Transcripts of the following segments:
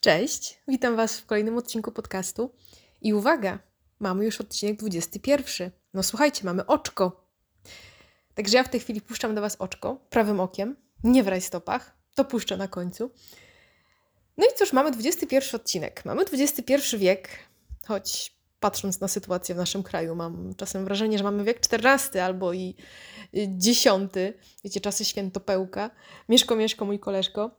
Cześć, witam Was w kolejnym odcinku podcastu. I uwaga, mamy już odcinek 21. No słuchajcie, mamy oczko. Także ja w tej chwili puszczam do Was oczko prawym okiem, nie w rajstopach, to puszczę na końcu. No i cóż, mamy 21 odcinek. Mamy XXI wiek, choć patrząc na sytuację w naszym kraju, mam czasem wrażenie, że mamy wiek XIV albo i X. Wiecie, czasy świętopełka. Mieszko, mieszko, mój koleżko.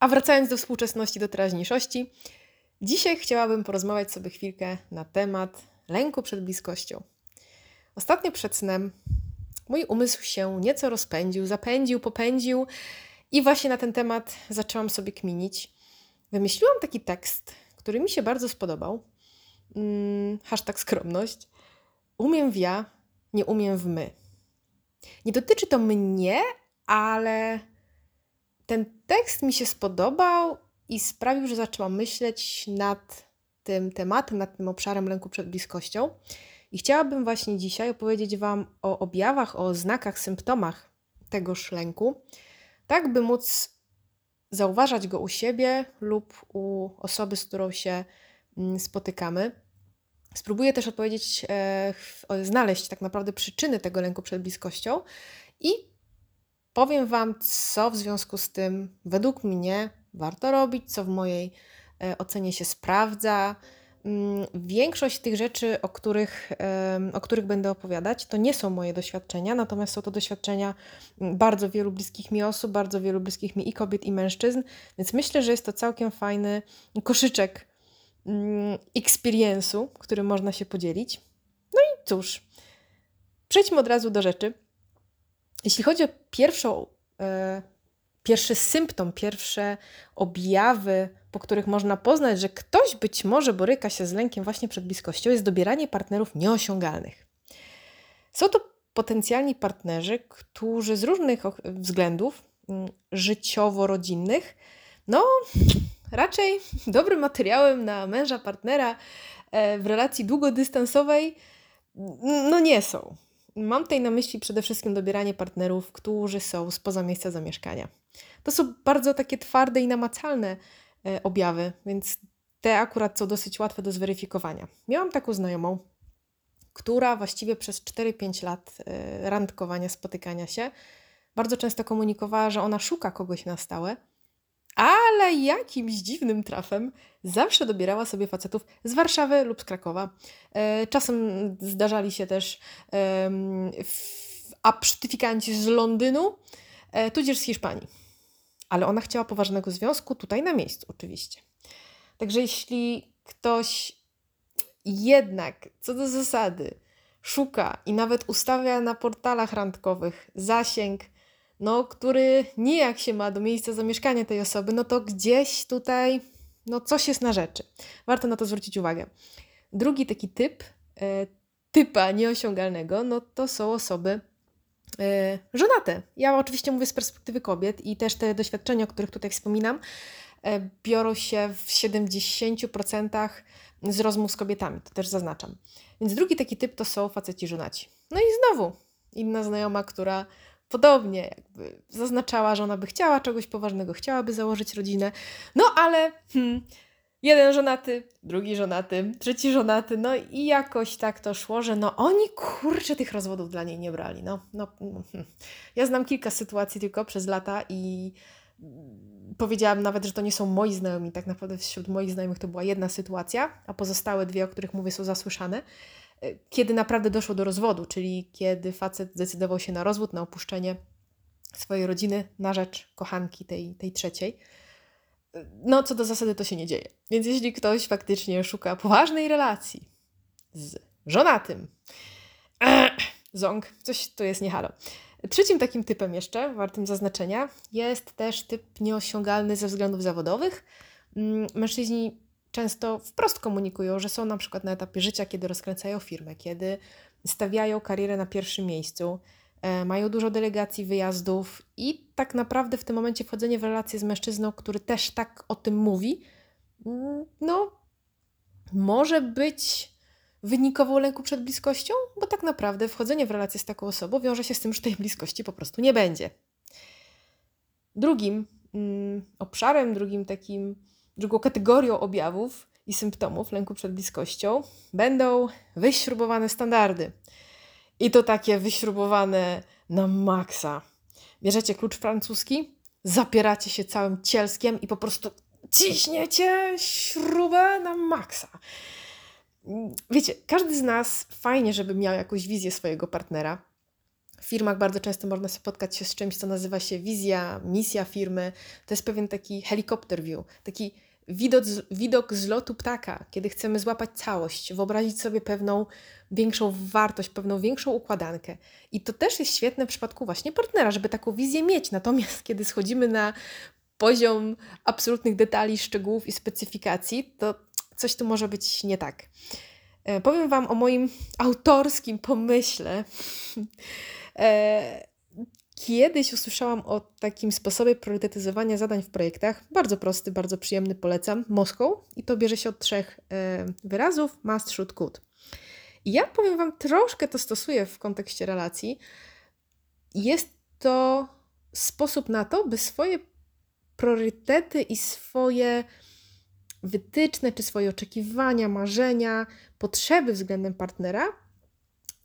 A wracając do współczesności, do teraźniejszości, dzisiaj chciałabym porozmawiać sobie chwilkę na temat lęku przed bliskością. Ostatnio przed snem mój umysł się nieco rozpędził, zapędził, popędził i właśnie na ten temat zaczęłam sobie kminić. Wymyśliłam taki tekst, który mi się bardzo spodobał. Hmm, hashtag skromność. Umiem w ja, nie umiem w my. Nie dotyczy to mnie, ale ten tekst mi się spodobał i sprawił, że zaczęłam myśleć nad tym tematem, nad tym obszarem lęku przed bliskością. I chciałabym właśnie dzisiaj opowiedzieć Wam o objawach, o znakach, symptomach tegoż lęku, tak by móc zauważać go u siebie lub u osoby, z którą się mm, spotykamy. Spróbuję też odpowiedzieć, e, znaleźć tak naprawdę przyczyny tego lęku przed bliskością i powiem Wam, co w związku z tym według mnie warto robić, co w mojej e, ocenie się sprawdza. Mm, większość tych rzeczy, o których, o których będę opowiadać, to nie są moje doświadczenia, natomiast są to doświadczenia mm, bardzo wielu bliskich mi osób, bardzo wielu bliskich mi i kobiet, i mężczyzn, więc myślę, że jest to całkiem fajny koszyczek experience'u, którym można się podzielić. No i cóż, przejdźmy od razu do rzeczy. Jeśli chodzi o pierwszą, e, pierwszy symptom, pierwsze objawy, po których można poznać, że ktoś być może boryka się z lękiem właśnie przed bliskością, jest dobieranie partnerów nieosiągalnych. Są to potencjalni partnerzy, którzy z różnych względów mm, życiowo-rodzinnych, no raczej dobrym materiałem na męża, partnera e, w relacji długodystansowej, no nie są. Mam tutaj na myśli przede wszystkim dobieranie partnerów, którzy są spoza miejsca zamieszkania. To są bardzo takie twarde i namacalne e, objawy, więc te akurat są dosyć łatwe do zweryfikowania. Miałam taką znajomą, która właściwie przez 4-5 lat e, randkowania, spotykania się, bardzo często komunikowała, że ona szuka kogoś na stałe, ale jakimś dziwnym trafem zawsze dobierała sobie facetów z Warszawy lub z Krakowa. E, czasem zdarzali się też absztyfikanci z Londynu, e, tudzież z Hiszpanii. Ale ona chciała poważnego związku tutaj na miejscu, oczywiście. Także jeśli ktoś jednak co do zasady szuka i nawet ustawia na portalach randkowych zasięg no, który nijak się ma do miejsca zamieszkania tej osoby, no to gdzieś tutaj, no coś jest na rzeczy. Warto na to zwrócić uwagę. Drugi taki typ, e, typa nieosiągalnego, no to są osoby e, żonate. Ja oczywiście mówię z perspektywy kobiet i też te doświadczenia, o których tutaj wspominam, e, biorą się w 70% z rozmów z kobietami, to też zaznaczam. Więc drugi taki typ to są faceci żonaci. No i znowu inna znajoma, która podobnie jakby zaznaczała, że ona by chciała czegoś poważnego, chciałaby założyć rodzinę, no ale hmm, jeden żonaty, drugi żonaty, trzeci żonaty, no i jakoś tak to szło, że no oni kurczę tych rozwodów dla niej nie brali, no, no hmm. ja znam kilka sytuacji tylko przez lata i powiedziałam nawet, że to nie są moi znajomi, tak naprawdę wśród moich znajomych to była jedna sytuacja, a pozostałe dwie, o których mówię, są zasłyszane. E, kiedy naprawdę doszło do rozwodu, czyli kiedy facet zdecydował się na rozwód, na opuszczenie swojej rodziny na rzecz kochanki tej, tej trzeciej. No, co do zasady to się nie dzieje. Więc jeśli ktoś faktycznie szuka poważnej relacji z żonatym, ząg, coś tu jest niehalo. Trzecim takim typem jeszcze, wartym zaznaczenia, jest też typ nieosiągalny ze względów zawodowych. Mm, mężczyźni często wprost komunikują, że są na przykład na etapie życia, kiedy rozkręcają firmę, kiedy stawiają karierę na pierwszym miejscu, e, mają dużo delegacji, wyjazdów i tak naprawdę w tym momencie wchodzenie w relację z mężczyzną, który też tak o tym mówi, mm, no, może być wynikową lęku przed bliskością, bo tak naprawdę wchodzenie w relację z taką osobą wiąże się z tym, że tej bliskości po prostu nie będzie. Drugim mm, obszarem, drugim takim, drugą kategorią objawów i symptomów lęku przed bliskością będą wyśrubowane standardy. I to takie wyśrubowane na maksa. Bierzecie klucz francuski, zapieracie się całym cielskiem i po prostu ciśniecie śrubę na maksa. Wiecie, każdy z nas fajnie, żeby miał jakąś wizję swojego partnera. W firmach bardzo często można spotkać się z czymś, co nazywa się wizja, misja firmy. To jest pewien taki helikopter view, taki widok, widok z lotu ptaka, kiedy chcemy złapać całość, wyobrazić sobie pewną większą wartość, pewną większą układankę. I to też jest świetne w przypadku właśnie partnera, żeby taką wizję mieć. Natomiast kiedy schodzimy na poziom absolutnych detali, szczegółów i specyfikacji, to coś tu może być nie tak. E, powiem Wam o moim autorskim pomyśle. Kiedyś usłyszałam o takim sposobie priorytetyzowania zadań w projektach. Bardzo prosty, bardzo przyjemny, polecam. Moską. I to bierze się od trzech e, wyrazów: must, should, could. I ja powiem Wam, troszkę to stosuję w kontekście relacji. Jest to sposób na to, by swoje priorytety i swoje wytyczne, czy swoje oczekiwania, marzenia, potrzeby względem partnera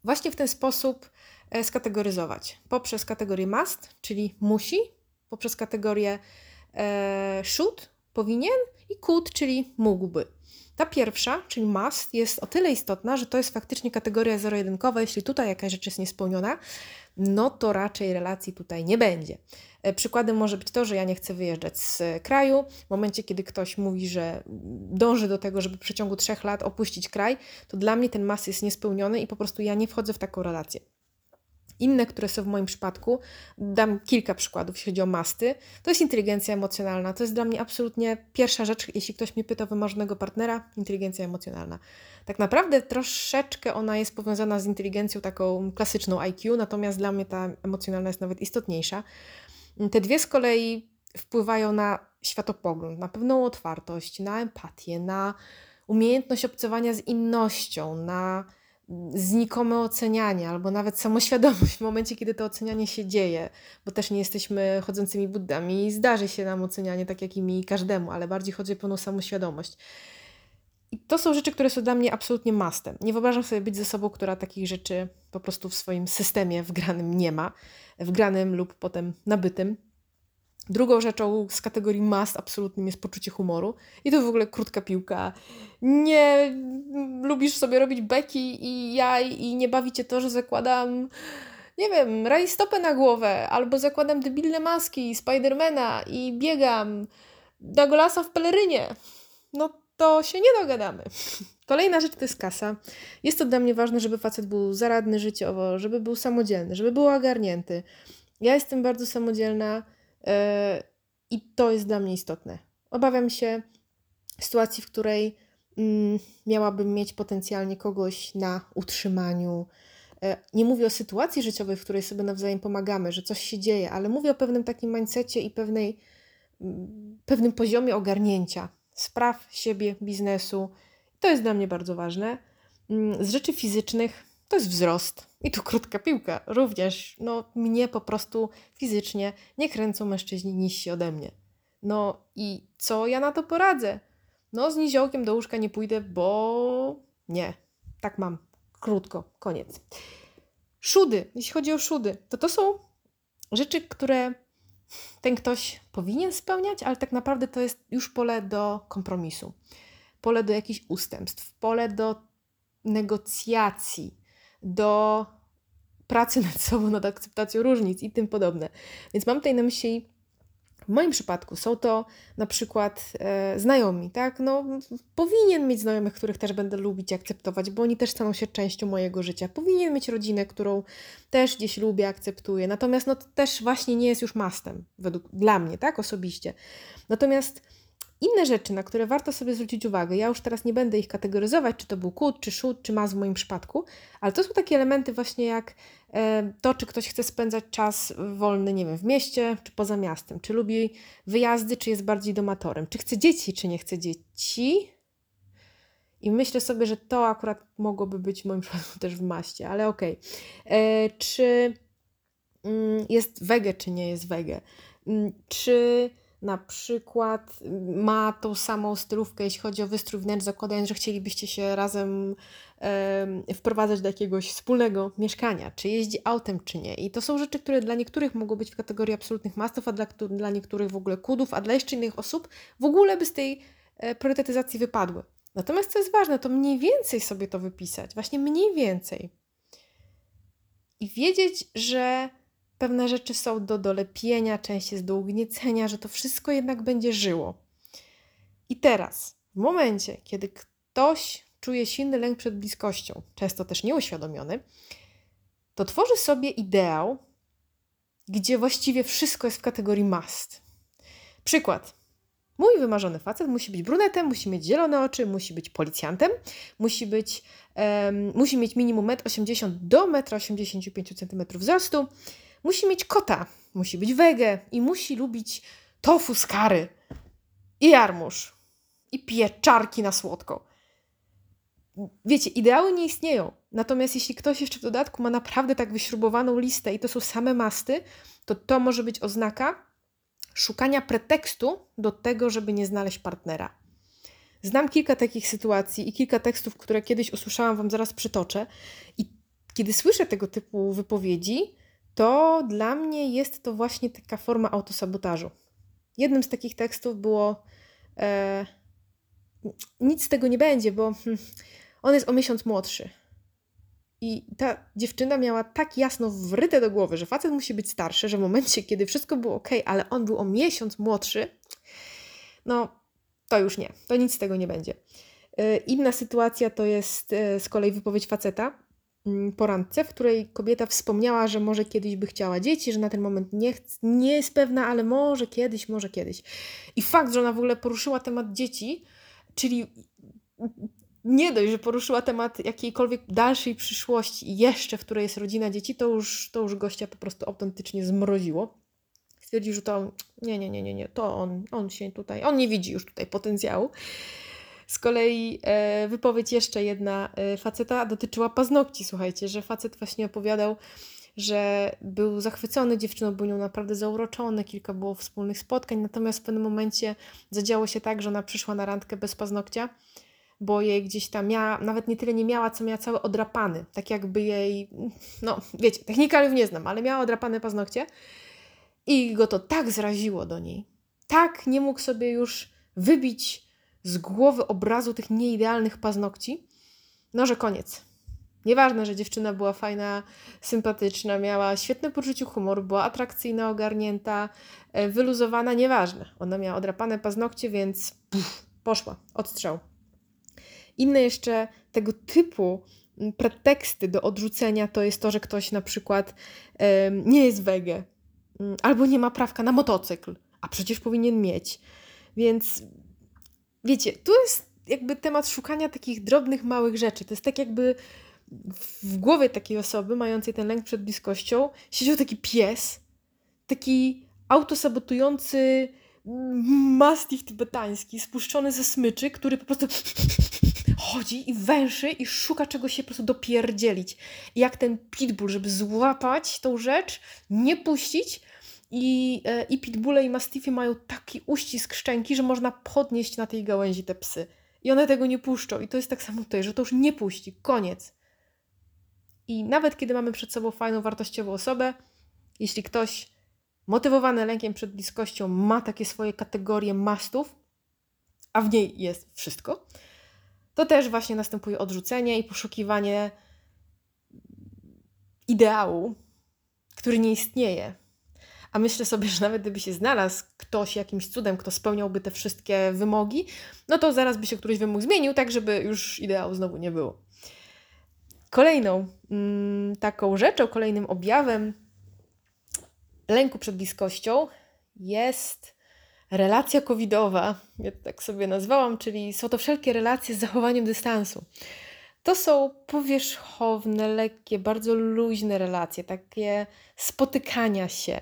właśnie w ten sposób skategoryzować. Poprzez kategorię must, czyli musi, poprzez kategorię e, should, powinien i could, czyli mógłby. Ta pierwsza, czyli must, jest o tyle istotna, że to jest faktycznie kategoria zero-jedynkowa. Jeśli tutaj jakaś rzecz jest niespełniona, no to raczej relacji tutaj nie będzie. E, przykładem może być to, że ja nie chcę wyjeżdżać z kraju. W momencie, kiedy ktoś mówi, że dąży do tego, żeby w przeciągu trzech lat opuścić kraj, to dla mnie ten mas jest niespełniony i po prostu ja nie wchodzę w taką relację. Inne, które są w moim przypadku, dam kilka przykładów, jeśli chodzi o masty. To jest inteligencja emocjonalna. To jest dla mnie absolutnie pierwsza rzecz, jeśli ktoś mnie pyta o wymarzonego partnera, inteligencja emocjonalna. Tak naprawdę troszeczkę ona jest powiązana z inteligencją taką klasyczną IQ, natomiast dla mnie ta emocjonalna jest nawet istotniejsza. Te dwie z kolei wpływają na światopogląd, na pewną otwartość, na empatię, na umiejętność obcowania z innością, na znikome ocenianie albo nawet samoświadomość w momencie, kiedy to ocenianie się dzieje, bo też nie jesteśmy chodzącymi buddami i zdarzy się nam ocenianie tak jak i mi każdemu, ale bardziej chodzi o pełną samoświadomość. I to są rzeczy, które są dla mnie absolutnie mastem. Nie wyobrażam sobie być ze sobą, która takich rzeczy po prostu w swoim systemie wgranym nie ma, wgranym lub potem nabytym. Drugą rzeczą z kategorii must absolutnym jest poczucie humoru. I to w ogóle krótka piłka. Nie lubisz sobie robić beki i jaj i nie bawicie to, że zakładam nie wiem, rajstopę na głowę, albo zakładam debilne maski Spidermana i biegam do golasa w pelerynie. No to się nie dogadamy. Kolejna rzecz to jest kasa. Jest to dla mnie ważne, żeby facet był zaradny życiowo, żeby był samodzielny, żeby był ogarnięty. Ja jestem bardzo samodzielna i to jest dla mnie istotne. Obawiam się sytuacji, w której yy, miałabym mieć potencjalnie kogoś na utrzymaniu. Yy, nie mówię o sytuacji życiowej, w której sobie nawzajem pomagamy, że coś się dzieje, ale mówię o pewnym takim mindsetie i pewnej, mm, pewnym poziomie ogarnięcia spraw siebie, biznesu. To jest dla mnie bardzo ważne. Mm, z rzeczy fizycznych to jest wzrost. I tu krótka piłka. Również, no, mnie po prostu fizycznie nie kręcą mężczyźni niżsi ode mnie. No i co ja na to poradzę? No, z niziołkiem do łóżka nie pójdę, bo nie. Tak mam. Krótko, koniec. Szudy, jeśli chodzi o szudy, to to są rzeczy, które ten ktoś powinien spełniać, ale tak naprawdę to jest już pole do kompromisu, pole do jakichś ustępstw, pole do negocjacji, do pracy nad sobą, nad akceptacją różnic i tym podobne. Więc mam tutaj na myśli w moim przypadku są to na przykład e, znajomi, tak? No, powinien mieć znajomych, których też będę lubić i akceptować, bo oni też staną się częścią mojego życia. Powinien mieć rodzinę, którą też gdzieś lubię, akceptuję. Natomiast no, to też właśnie nie jest już mastem, według, dla mnie, tak? Osobiście. Natomiast inne rzeczy, na które warto sobie zwrócić uwagę, ja już teraz nie będę ich kategoryzować, czy to był kut, czy szut, czy mas w moim przypadku, ale to są takie elementy właśnie jak e, to, czy ktoś chce spędzać czas wolny, nie wiem, w mieście, czy poza miastem, czy lubi wyjazdy, czy jest bardziej domatorem, czy chce dzieci, czy nie chce dzieci. I myślę sobie, że to akurat mogłoby być w moim przypadku też w maście, ale okej. Okay. E, czy mm, jest wege, czy nie jest wege. Mm, czy na przykład ma tą samą stylówkę, jeśli chodzi o wystrój wnętrz, zakładając, że chcielibyście się razem e, wprowadzać do jakiegoś wspólnego mieszkania, czy jeździ autem, czy nie. I to są rzeczy, które dla niektórych mogą być w kategorii absolutnych mastów, a dla, dla niektórych w ogóle kudów, a dla jeszcze innych osób w ogóle by z tej e, priorytetyzacji wypadły. Natomiast co jest ważne, to mniej więcej sobie to wypisać, właśnie mniej więcej. I wiedzieć, że pewne rzeczy są do dolepienia, część jest do ugniecenia, że to wszystko jednak będzie żyło. I teraz, w momencie, kiedy ktoś czuje silny lęk przed bliskością, często też nieuświadomiony, to tworzy sobie ideał, gdzie właściwie wszystko jest w kategorii must. Przykład. Mój wymarzony facet musi być brunetem, musi mieć zielone oczy, musi być policjantem, musi być, um, musi mieć minimum 1,80 m do 1,85 m wzrostu, musi mieć kota, musi być wege i musi lubić tofu z kary i jarmuż i pieczarki na słodko. Wiecie, ideały nie istnieją. Natomiast jeśli ktoś jeszcze w dodatku ma naprawdę tak wyśrubowaną listę i to są same masty, to to może być oznaka szukania pretekstu do tego, żeby nie znaleźć partnera. Znam kilka takich sytuacji i kilka tekstów, które kiedyś usłyszałam, Wam zaraz przytoczę. I kiedy słyszę tego typu wypowiedzi, to dla mnie jest to właśnie taka forma autosabotażu. Jednym z takich tekstów było: e, Nic z tego nie będzie, bo hm, on jest o miesiąc młodszy. I ta dziewczyna miała tak jasno wryte do głowy, że facet musi być starszy, że w momencie, kiedy wszystko było ok, ale on był o miesiąc młodszy, no to już nie, to nic z tego nie będzie. E, inna sytuacja to jest e, z kolei wypowiedź faceta, porandce, w której kobieta wspomniała, że może kiedyś by chciała dzieci, że na ten moment nie, nie jest pewna, ale może kiedyś, może kiedyś. I fakt, że ona w ogóle poruszyła temat dzieci, czyli nie dość, że poruszyła temat jakiejkolwiek dalszej przyszłości jeszcze, w której jest rodzina dzieci, to już, to już gościa po prostu autentycznie zmroziło. Stwierdził, że to nie, nie, nie, nie, nie, to on, on się tutaj, on nie widzi już tutaj potencjału. Z kolei e, wypowiedź jeszcze jedna e, faceta dotyczyła paznokci. Słuchajcie, że facet właśnie opowiadał, że był zachwycony dziewczyną, był nią naprawdę zauroczony, kilka było wspólnych spotkań, natomiast w pewnym momencie zadziało się tak, że ona przyszła na randkę bez paznokcia, bo jej gdzieś tam miała, nawet nie tyle nie miała, co miała całe odrapany, tak jakby jej, no wiecie, technikaliów nie znam, ale miała odrapane paznokcie i go to tak zraziło do niej, tak nie mógł sobie już wybić z głowy obrazu tych nieidealnych paznokci, no że koniec. Nieważne, że dziewczyna była fajna, sympatyczna, miała świetne poczucie humoru, była atrakcyjna, ogarnięta, e, wyluzowana, nieważne. Ona miała odrapane paznokcie, więc puf, poszła, odstrzał. Inne jeszcze tego typu preteksty do odrzucenia to jest to, że ktoś na przykład nie jest wege albo nie ma prawka na motocykl, a przecież powinien mieć. Więc wiecie, tu jest jakby temat szukania takich drobnych, małych rzeczy. To jest tak jakby w głowie takiej osoby mającej ten lęk przed bliskością siedział taki pies, taki autosabotujący mastiff tybetański, spuszczony ze smyczy, który po prostu chodzi i węszy i szuka czegoś się po prostu dopierdzielić. I jak ten pitbull, żeby złapać tą rzecz, nie puścić, i, e, i pitbulle i mastiffy mają taki uścisk szczęki, że można podnieść na tej gałęzi te psy. I one tego nie puszczą. I to jest tak samo tutaj, że to już nie puści. Koniec. I nawet kiedy mamy przed sobą fajną, wartościową osobę, jeśli ktoś motywowany lękiem przed bliskością ma takie swoje kategorie mastów, a w niej jest wszystko, to też właśnie następuje odrzucenie i poszukiwanie ideału, który nie istnieje, a myślę sobie, że nawet gdyby się znalazł ktoś jakimś cudem, kto spełniałby te wszystkie wymogi, no to zaraz by się któryś wymóg zmienił, tak żeby już ideału znowu nie było. Kolejną mm, taką rzeczą, kolejnym objawem lęku przed bliskością jest relacja covidowa, ja tak sobie nazwałam, czyli są to wszelkie relacje z zachowaniem dystansu. To są powierzchowne, lekkie, bardzo luźne relacje, takie spotykania się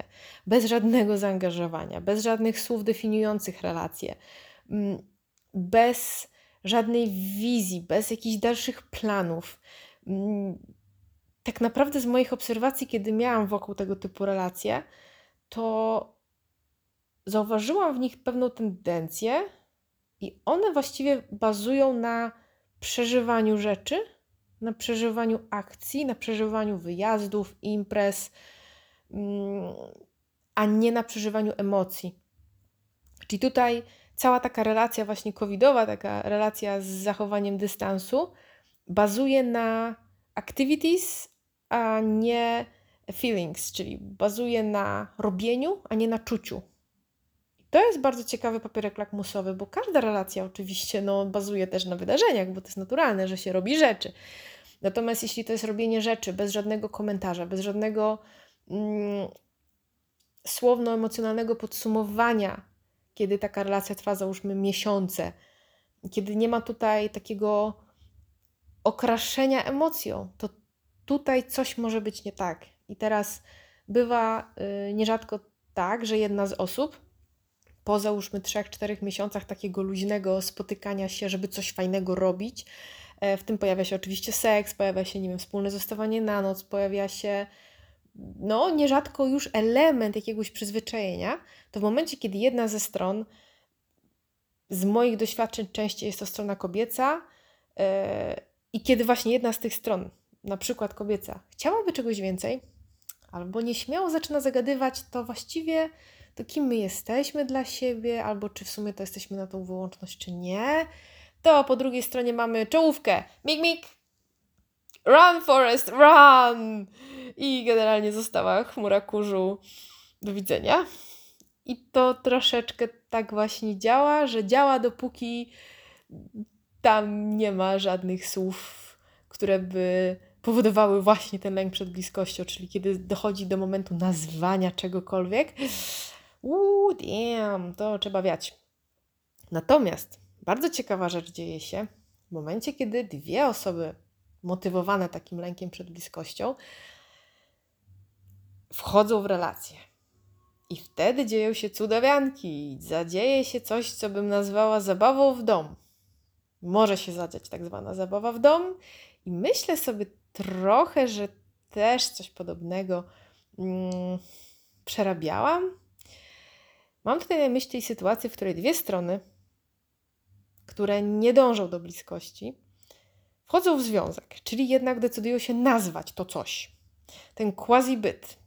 bez żadnego zaangażowania, bez żadnych słów definiujących relacje, mm, bez żadnej wizji, bez jakichś dalszych planów. Mm, tak naprawdę z moich obserwacji, kiedy miałam wokół tego typu relacje, to zauważyłam w nich pewną tendencję, i one właściwie bazują na przeżywaniu rzeczy, na przeżywaniu akcji, na przeżywaniu wyjazdów, imprez, mm, a nie na przeżywaniu emocji. Czyli tutaj cała taka relacja właśnie covidowa, taka relacja z zachowaniem dystansu, bazuje na activities, a nie feelings, czyli bazuje na robieniu, a nie na czuciu. To jest bardzo ciekawy papierek lakmusowy, bo każda relacja oczywiście no, bazuje też na wydarzeniach, bo to jest naturalne, że się robi rzeczy. Natomiast jeśli to jest robienie rzeczy bez żadnego komentarza, bez żadnego mm, słowno-emocjonalnego podsumowania, kiedy taka relacja trwa załóżmy miesiące, kiedy nie ma tutaj takiego okraszenia emocją, to tutaj coś może być nie tak. I teraz bywa y, nierzadko tak, że jedna z osób po załóżmy 3-4 miesiącach takiego luźnego spotykania się, żeby coś fajnego robić, e, w tym pojawia się oczywiście seks, pojawia się, nie wiem, wspólne zostawanie na noc, pojawia się no, nierzadko już element jakiegoś przyzwyczajenia, to w momencie, kiedy jedna ze stron, z moich doświadczeń częściej jest to strona kobieca, yy, i kiedy właśnie jedna z tych stron, na przykład kobieca, chciałaby czegoś więcej, albo nieśmiało zaczyna zagadywać, to właściwie to kim my jesteśmy dla siebie, albo czy w sumie to jesteśmy na tą wyłączność, czy nie. To po drugiej stronie mamy czołówkę. Mik, mik! Run, Forest, run! I generalnie została chmura kurzu. Do widzenia. I to troszeczkę tak właśnie działa, że działa dopóki tam nie ma żadnych słów, które by powodowały właśnie ten lęk przed bliskością, czyli kiedy dochodzi do momentu nazwania czegokolwiek, uuu, damn, to trzeba wiać. Natomiast bardzo ciekawa rzecz dzieje się w momencie, kiedy dwie osoby motywowane takim lękiem przed bliskością wchodzą w relację. I wtedy dzieją się cudawianki, zadzieje się coś, co bym nazwała zabawą w dom. Może się zadziać tak zwana zabawa w dom, i myślę sobie trochę, że też coś podobnego mm, przerabiałam Mam tutaj na myśli sytuację, w której dwie strony, które nie dążą do bliskości, wchodzą w związek, czyli jednak decydują się nazwać to coś, ten quasi-byt.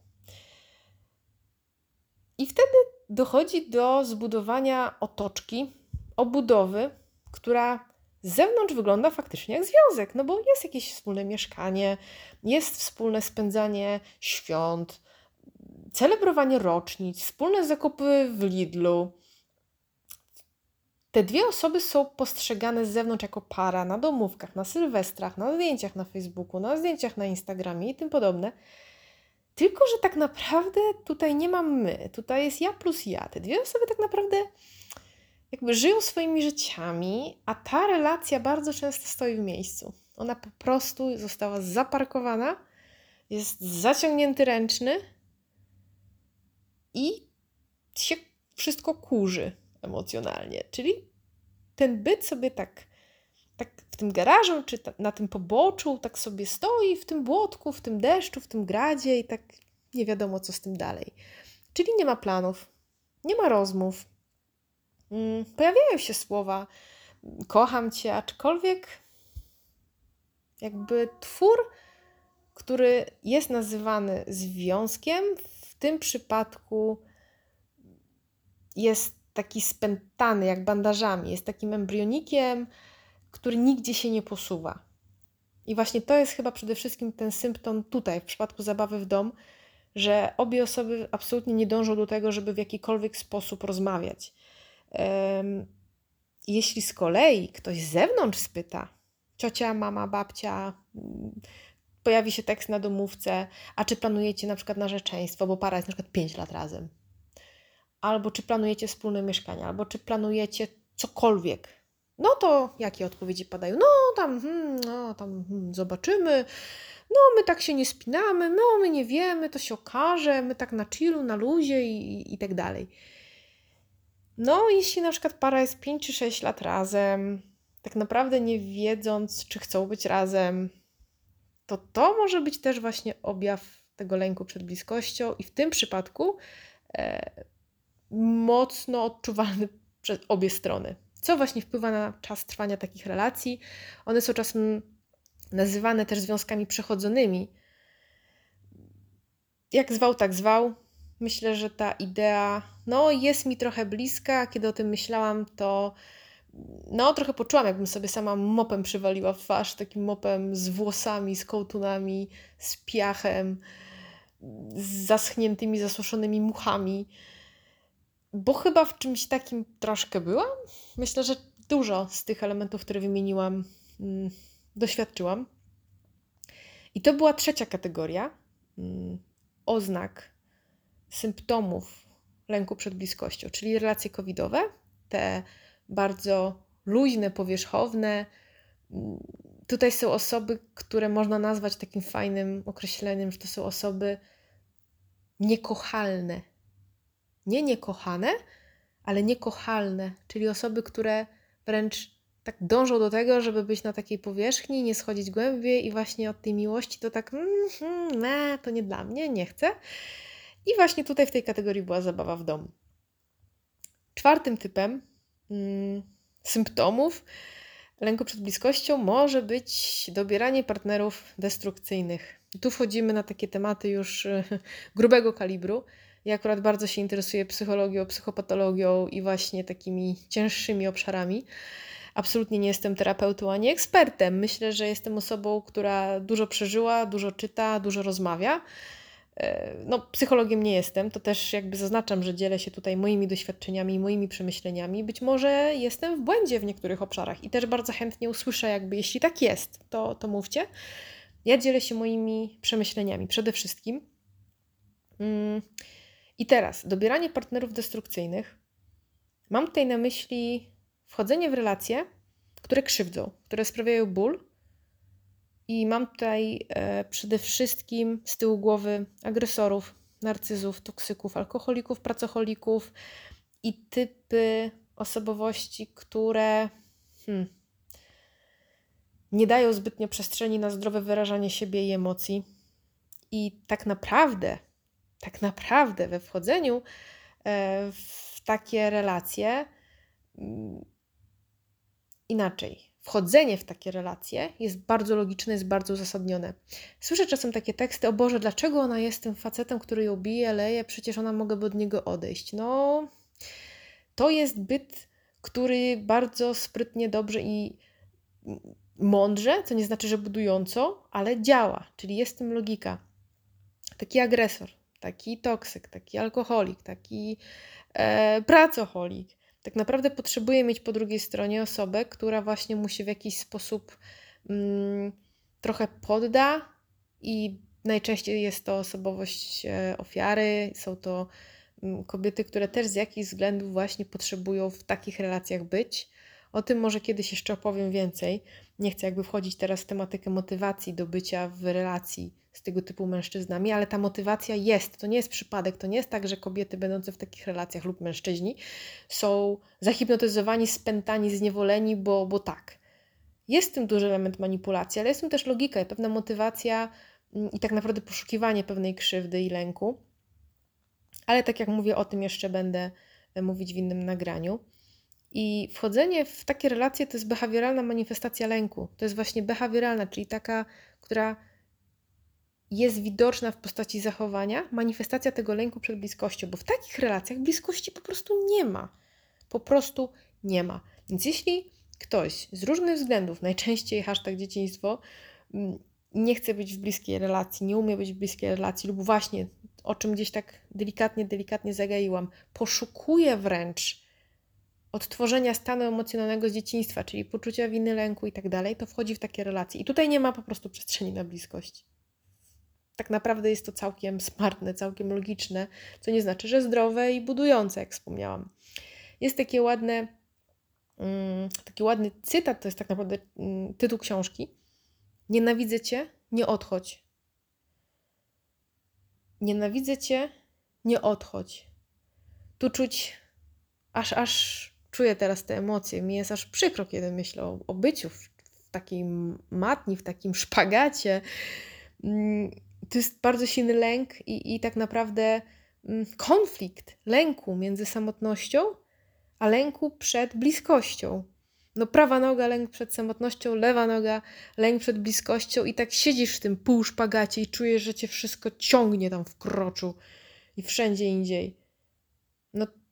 I wtedy dochodzi do zbudowania otoczki, obudowy, która z zewnątrz wygląda faktycznie jak związek, no bo jest jakieś wspólne mieszkanie, jest wspólne spędzanie świąt, celebrowanie rocznic, wspólne zakupy w Lidlu. Te dwie osoby są postrzegane z zewnątrz jako para na domówkach, na sylwestrach, na zdjęciach na Facebooku, na zdjęciach na Instagramie i tym podobne. Tylko, że tak naprawdę tutaj nie mam my, tutaj jest ja plus ja. Te dwie osoby tak naprawdę jakby żyją swoimi życiami, a ta relacja bardzo często stoi w miejscu. Ona po prostu została zaparkowana, jest zaciągnięty ręczny i się wszystko kurzy emocjonalnie. Czyli ten byt sobie tak, tak w tym garażu, czy na tym poboczu, tak sobie stoi w tym błotku, w tym deszczu, w tym gradzie i tak nie wiadomo, co z tym dalej. Czyli nie ma planów, nie ma rozmów. Mm, pojawiają się słowa kocham cię, aczkolwiek jakby twór, który jest nazywany związkiem, tym przypadku jest taki spętany, jak bandażami, jest takim embrionikiem, który nigdzie się nie posuwa. I właśnie to jest chyba przede wszystkim ten symptom tutaj, w przypadku zabawy w dom, że obie osoby absolutnie nie dążą do tego, żeby w jakikolwiek sposób rozmawiać. Jeśli z kolei ktoś z zewnątrz spyta, ciocia, mama, babcia, pojawi się tekst na domówce, a czy planujecie na przykład narzeczeństwo, bo para jest na przykład 5 lat razem. Albo czy planujecie wspólne mieszkanie, albo czy planujecie cokolwiek. No to jakie odpowiedzi padają? No tam, hmm, no tam hmm, zobaczymy. No my tak się nie spinamy, no my nie wiemy, to się okaże, my tak na chillu, na luzie i, i tak dalej. No, jeśli na przykład para jest 5 czy 6 lat razem, tak naprawdę nie wiedząc, czy chcą być razem, to to może być też właśnie objaw tego lęku przed bliskością i w tym przypadku e, mocno odczuwalny przez obie strony. Co właśnie wpływa na czas trwania takich relacji? One są czasem nazywane też związkami przechodzonymi. Jak zwał, tak zwał. Myślę, że ta idea no, jest mi trochę bliska. Kiedy o tym myślałam, to no, trochę poczułam, jakbym sobie sama mopem przywaliła w twarz, takim mopem z włosami, z kołtunami, z piachem, z zaschniętymi, zasuszonymi muchami. Bo chyba w czymś takim troszkę byłam. Myślę, że dużo z tych elementów, które wymieniłam, mm, doświadczyłam. I to była trzecia kategoria mm, oznak, symptomów lęku przed bliskością, czyli relacje covidowe, te bardzo luźne, powierzchowne. Tutaj są osoby, które można nazwać takim fajnym określeniem, że to są osoby niekochalne. Nie niekochane, ale niekochalne, czyli osoby, które wręcz tak dążą do tego, żeby być na takiej powierzchni, nie schodzić głębiej i właśnie od tej miłości to tak, mm, mm, to nie dla mnie, nie chcę. I właśnie tutaj w tej kategorii była zabawa w domu. Czwartym typem symptomów lęku przed bliskością może być dobieranie partnerów destrukcyjnych. Tu wchodzimy na takie tematy już grubego kalibru. Ja akurat bardzo się interesuję psychologią, psychopatologią i właśnie takimi cięższymi obszarami. Absolutnie nie jestem terapeutą ani ekspertem. Myślę, że jestem osobą, która dużo przeżyła, dużo czyta, dużo rozmawia. E, no, psychologiem nie jestem, to też jakby zaznaczam, że dzielę się tutaj moimi doświadczeniami, moimi przemyśleniami. Być może jestem w błędzie w niektórych obszarach i też bardzo chętnie usłyszę, jakby jeśli tak jest, to, to mówcie. Ja dzielę się moimi przemyśleniami przede wszystkim. Mm, I teraz, dobieranie partnerów destrukcyjnych. Mam tutaj na myśli wchodzenie w relacje, które krzywdzą, które sprawiają ból, i mam tutaj e, przede wszystkim z tyłu głowy agresorów, narcyzów, toksyków, alkoholików, pracocholików i typy osobowości, które hmm, nie dają zbytnio przestrzeni na zdrowe wyrażanie siebie i emocji. I tak naprawdę, tak naprawdę we wchodzeniu e, w takie relacje mm, inaczej wchodzenie w takie relacje jest bardzo logiczne, jest bardzo uzasadnione. Słyszę czasem takie teksty, o Boże, dlaczego ona jest tym facetem, który ją bije, leje, przecież ona mogłaby od niego odejść. No, to jest byt, który bardzo sprytnie, dobrze i mądrze, co nie znaczy, że budująco, ale działa, czyli jest tym logika. Taki agresor, taki toksyk, taki alkoholik, taki e, pracoholik, tak naprawdę potrzebuje mieć po drugiej stronie osobę, która właśnie mu się w jakiś sposób mm, trochę podda i najczęściej jest to osobowość e, ofiary, są to mm, kobiety, które też z jakichś względów właśnie potrzebują w takich relacjach być. O tym może kiedyś jeszcze opowiem więcej. Nie chcę jakby wchodzić teraz w tematykę motywacji do bycia w relacji z tego typu mężczyznami, ale ta motywacja jest. To nie jest przypadek, to nie jest tak, że kobiety będące w takich relacjach lub mężczyźni są zahipnotyzowani, spętani, zniewoleni, bo, bo tak. Jest w tym duży element manipulacji, ale jest w tym też logika i pewna motywacja mm, i tak naprawdę poszukiwanie pewnej krzywdy i lęku. Ale tak jak mówię, o tym jeszcze będę e, mówić w innym nagraniu. I wchodzenie w takie relacje to jest behawioralna manifestacja lęku. To jest właśnie behawioralna, czyli taka, która jest widoczna w postaci zachowania, manifestacja tego lęku przed bliskością, bo w takich relacjach bliskości po prostu nie ma. Po prostu nie ma. Więc jeśli ktoś z różnych względów, najczęściej hashtag dzieciństwo, mm, nie chce być w bliskiej relacji, nie umie być w bliskiej relacji, lub właśnie, o czym gdzieś tak delikatnie, delikatnie zagaiłam, poszukuje wręcz odtworzenia stanu emocjonalnego z dzieciństwa, czyli poczucia winy, lęku i tak dalej, to wchodzi w takie relacje. I tutaj nie ma po prostu przestrzeni na bliskość tak naprawdę jest to całkiem smartne, całkiem logiczne, co nie znaczy, że zdrowe i budujące, jak wspomniałam. Jest takie ładne, mm, taki ładny cytat, to jest tak naprawdę mm, tytuł książki. Nienawidzę cię, nie odchodź. Nienawidzę cię, nie odchodź. Tu czuć, aż, aż czuję teraz te emocje. Mi jest aż przykro, kiedy myślę o, o byciu w, takiej matni, w takim szpagacie. Mm, to jest bardzo silny lęk i, i tak naprawdę mm, konflikt lęku między samotnością a lęku przed bliskością. No prawa noga, lęk przed samotnością, lewa noga, lęk przed bliskością i tak siedzisz w tym półszpagacie i czujesz, że cię wszystko ciągnie tam w kroczu i wszędzie indziej.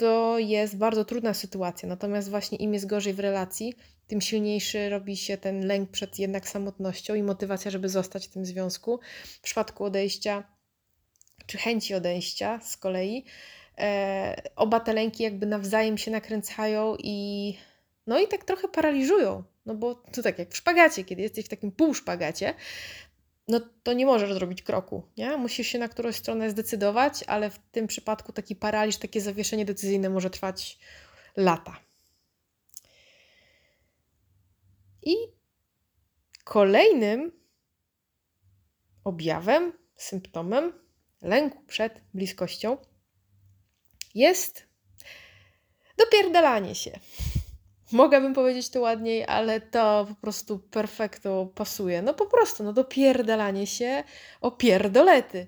To jest bardzo trudna sytuacja. Natomiast właśnie im jest gorzej w relacji, tym silniejszy robi się ten lęk przed jednak samotnością i motywacja, żeby zostać w tym związku. W przypadku odejścia czy chęci odejścia z kolei, e, oba te lęki jakby nawzajem się nakręcają i no i tak trochę paraliżują. No bo to tak jak w szpagacie, kiedy jesteś w takim półszpagacie, no to nie możesz zrobić kroku, nie? Musisz się na którąś stronę zdecydować, ale w tym przypadku taki paraliż, takie zawieszenie decyzyjne może trwać lata. I kolejnym objawem, symptomem lęku przed bliskością jest dopierdalanie się. Mogłabym powiedzieć to ładniej, ale to po prostu perfekto pasuje. No po prostu, no dopierdalanie się o pierdolety.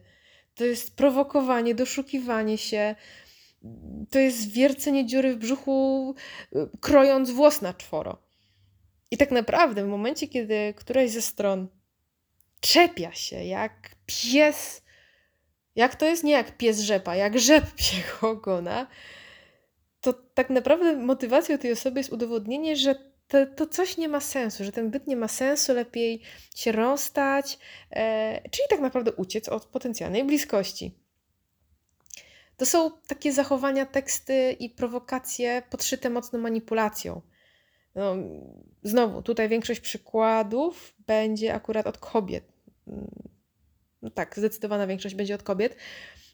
To jest prowokowanie, doszukiwanie się. To jest wiercenie dziury w brzuchu, y, krojąc włos na czworo. I tak naprawdę w momencie, kiedy któraś ze stron czepia się jak pies, jak to jest? Nie jak pies rzepa, jak rzep psiego ogona, to tak naprawdę motywacją tej osoby jest udowodnienie, że to, to coś nie ma sensu, że ten byt nie ma sensu, lepiej się rozstać, e, czyli tak naprawdę uciec od potencjalnej bliskości. To są takie zachowania, teksty i prowokacje podszyte mocno manipulacją. No, znowu, tutaj większość przykładów będzie akurat od kobiet. No tak, zdecydowana większość będzie od kobiet.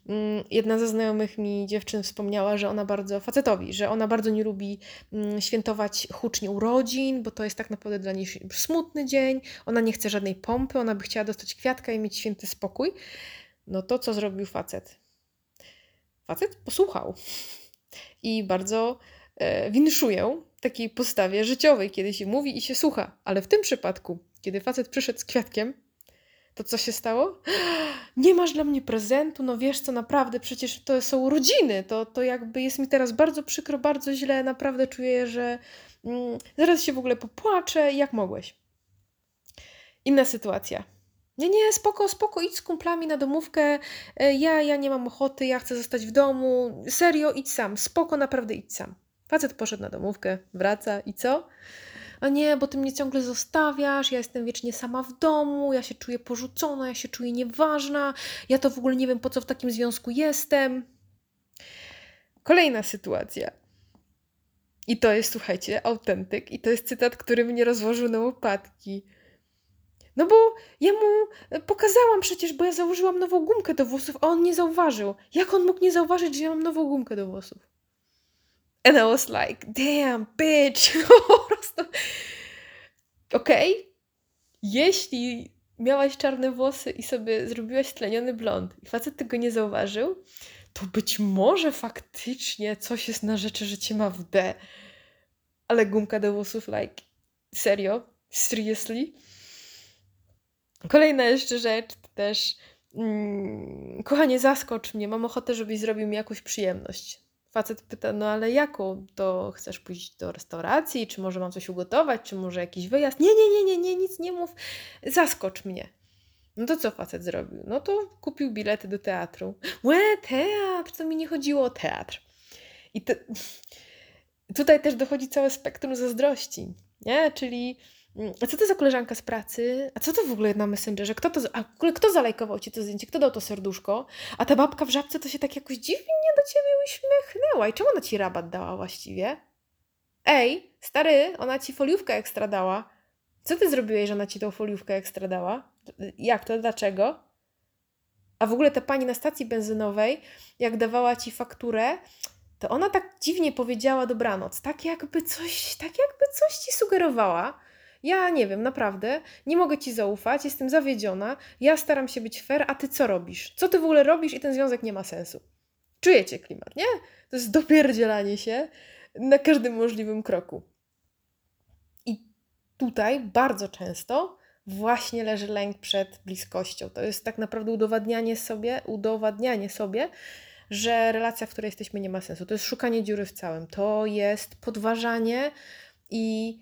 Mm, jedna ze znajomych mi dziewczyn wspomniała, że ona bardzo facetowi, że ona bardzo nie lubi mm, świętować hucznie urodzin, bo to jest tak naprawdę dla niej smutny dzień. Ona nie chce żadnej pompy, ona by chciała dostać kwiatka i mieć święty spokój. No to co zrobił facet? Facet posłuchał i bardzo e, winszuję takiej postawie życiowej, kiedy się mówi i się słucha. Ale w tym przypadku, kiedy facet przyszedł z kwiatkiem, to co się stało? Nie masz dla mnie prezentu, no wiesz co, naprawdę, przecież to są urodziny, to, to jakby jest mi teraz bardzo przykro, bardzo źle, naprawdę czuję, że mm, zaraz się w ogóle popłaczę, jak mogłeś. Inna sytuacja. Nie, nie, spoko, spoko, idź z kumplami na domówkę, e, ja, ja nie mam ochoty, ja chcę zostać w domu, serio, idź sam, spoko, naprawdę idź sam. Facet poszedł na domówkę, wraca i co? A nie, bo ty mnie ciągle zostawiasz, ja jestem wiecznie sama w domu, ja się czuję porzucona, ja się czuję nieważna, ja to w ogóle nie wiem, po co w takim związku jestem. Kolejna sytuacja. I to jest, słuchajcie, autentyk. I to jest cytat, który mnie rozłożył na łopatki. No bo ja mu pokazałam przecież, bo ja założyłam nową gumkę do włosów, a on nie zauważył. Jak on mógł nie zauważyć, że ja mam nową gumkę do włosów? And I was like, damn, bitch. prostu. Okej. Okay. Jeśli miałaś czarne włosy i sobie zrobiłaś tleniony blond i facet tego nie zauważył, to być może faktycznie coś jest na rzeczy, że cię ma w D. Ale gumka do włosów, like, serio? Seriously? Kolejna jeszcze rzecz, też mm, kochanie, zaskocz mnie, mam ochotę, żebyś zrobił mi jakąś przyjemność. Facet pyta, no ale jaką? To chcesz pójść do restauracji? Czy może mam coś ugotować? Czy może jakiś wyjazd? Nie, nie, nie, nie, nie, nic nie mów. Zaskocz mnie. No to co facet zrobił? No to kupił bilety do teatru. Łe, teatr! To mi nie chodziło o teatr. I tutaj też dochodzi całe spektrum zazdrości, nie? Czyli a co to za koleżanka z pracy? A co to w ogóle na Messengerze? Kto to, a w kto zalajkował ci to zdjęcie? Kto dał to serduszko? A ta babka w żabce to się tak jakoś dziwnie do ciebie uśmiechnęła. I czemu ona ci rabat dała właściwie? Ej, stary, ona ci foliówkę ekstra dała. Co ty zrobiłeś, że ona ci tą foliówkę ekstra dała? Jak to? Dlaczego? A w ogóle ta pani na stacji benzynowej, jak dawała ci fakturę, to ona tak dziwnie powiedziała dobranoc. Tak jakby coś, tak jakby coś ci sugerowała ja nie wiem, naprawdę, nie mogę ci zaufać, jestem zawiedziona, ja staram się być fair, a ty co robisz? Co ty w ogóle robisz i ten związek nie ma sensu? Czujecie klimat, nie? To jest dopierdzielanie się na każdym możliwym kroku. I tutaj bardzo często właśnie leży lęk przed bliskością. To jest tak naprawdę udowadnianie sobie, udowadnianie sobie, że relacja, w której jesteśmy, nie ma sensu. To jest szukanie dziury w całym. To jest podważanie i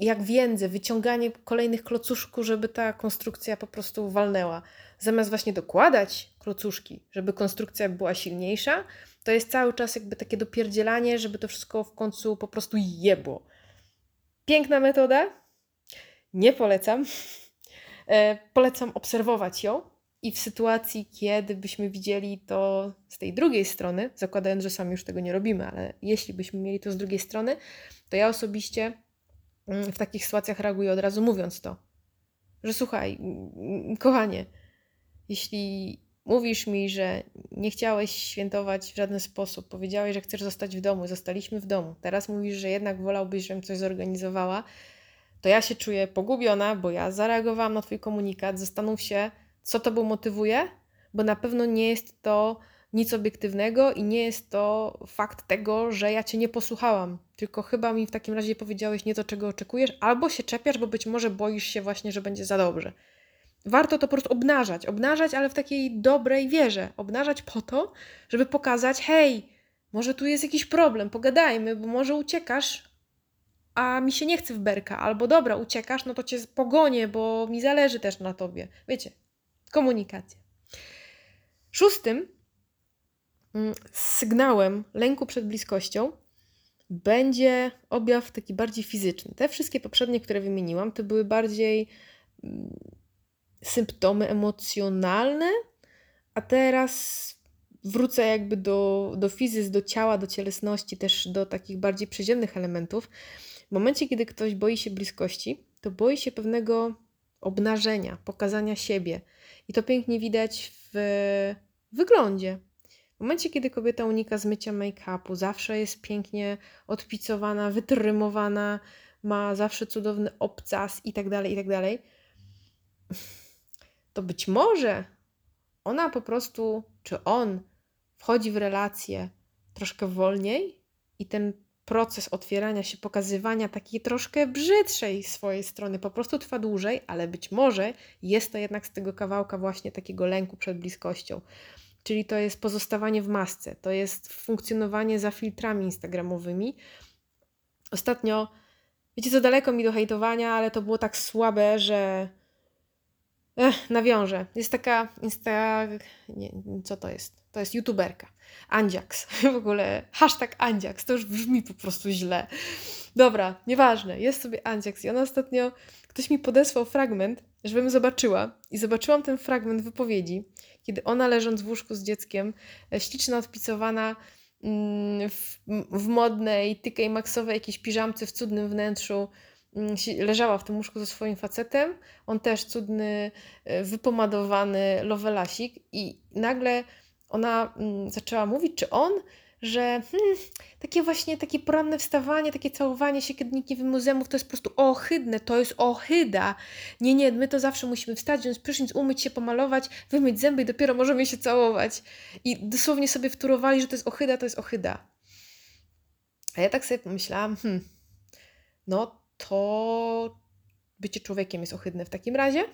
jak więzy, wyciąganie kolejnych klocuszków, żeby ta konstrukcja po prostu walnęła. Zamiast właśnie dokładać klocuszki, żeby konstrukcja była silniejsza, to jest cały czas jakby takie dopierdzielanie, żeby to wszystko w końcu po prostu jebło. Piękna metoda. Nie polecam. E, polecam obserwować ją i w sytuacji, kiedy byśmy widzieli to z tej drugiej strony, zakładając, że sami już tego nie robimy, ale jeśli byśmy mieli to z drugiej strony, to ja osobiście w takich sytuacjach reaguję od razu mówiąc to, że słuchaj, kochanie, jeśli mówisz mi, że nie chciałeś świętować w żaden sposób, powiedziałeś, że chcesz zostać w domu, zostaliśmy w domu, teraz mówisz, że jednak wolałbyś, żebym coś zorganizowała, to ja się czuję pogubiona, bo ja zareagowałam na Twój komunikat. Zastanów się, co Tobą motywuje, bo na pewno nie jest to nic obiektywnego i nie jest to fakt tego, że ja Cię nie posłuchałam, tylko chyba mi w takim razie powiedziałeś nie to, czego oczekujesz, albo się czepiasz, bo być może boisz się właśnie, że będzie za dobrze. Warto to po prostu obnażać, obnażać, ale w takiej dobrej wierze. Obnażać po to, żeby pokazać, hej, może tu jest jakiś problem, pogadajmy, bo może uciekasz, a mi się nie chce w berka, albo dobra, uciekasz, no to cię pogonię, bo mi zależy też na tobie. Wiecie, komunikacja. Szóstym sygnałem lęku przed bliskością będzie objaw taki bardziej fizyczny. Te wszystkie poprzednie, które wymieniłam, to były bardziej mm, symptomy emocjonalne, a teraz wrócę jakby do, do fizyz, do ciała, do cielesności, też do takich bardziej przyziemnych elementów. W momencie, kiedy ktoś boi się bliskości, to boi się pewnego obnażenia, pokazania siebie. I to pięknie widać w wyglądzie. W momencie, kiedy kobieta unika zmycia make-upu, zawsze jest pięknie odpicowana, wytrymowana, ma zawsze cudowny obcas i tak dalej, i tak dalej, to być może ona po prostu, czy on wchodzi w relację troszkę wolniej i ten proces otwierania się, pokazywania takiej troszkę brzydszej swojej strony po prostu trwa dłużej, ale być może jest to jednak z tego kawałka właśnie takiego lęku przed bliskością. Czyli to jest pozostawanie w masce, to jest funkcjonowanie za filtrami instagramowymi. Ostatnio, wiecie co, daleko mi do hejtowania, ale to było tak słabe, że Ech, nawiążę. Jest taka insta... Nie, co to jest? To jest youtuberka. Andziaks. W ogóle hashtag Andziaks. To już brzmi po prostu źle. Dobra, nieważne. Jest sobie Andziaks. I ona ostatnio... Ktoś mi podesłał fragment, żebym zobaczyła. I zobaczyłam ten fragment wypowiedzi, kiedy ona leżąc w łóżku z dzieckiem, e, śliczna, odpicowana mm, w, w modnej, tykej maksowej jakiejś piżamce w cudnym wnętrzu, Mm, leżała w tym łóżku ze swoim facetem, on też cudny, e, wypomadowany lovelasik i nagle ona mm, zaczęła mówić, czy on, że hmm, takie właśnie, takie poranne wstawanie, takie całowanie się, kiedy nikt nie wyjmuje zębów, to jest po prostu ohydne, to jest ohyda. Nie, nie, my to zawsze musimy wstać, wziąć prysznic, umyć się, pomalować, wymyć zęby i dopiero możemy się całować. I dosłownie sobie wtórowali, że to jest ohyda, to jest ohyda. A ja tak sobie pomyślałam, hmm, no to bycie człowiekiem jest ohydne w takim razie,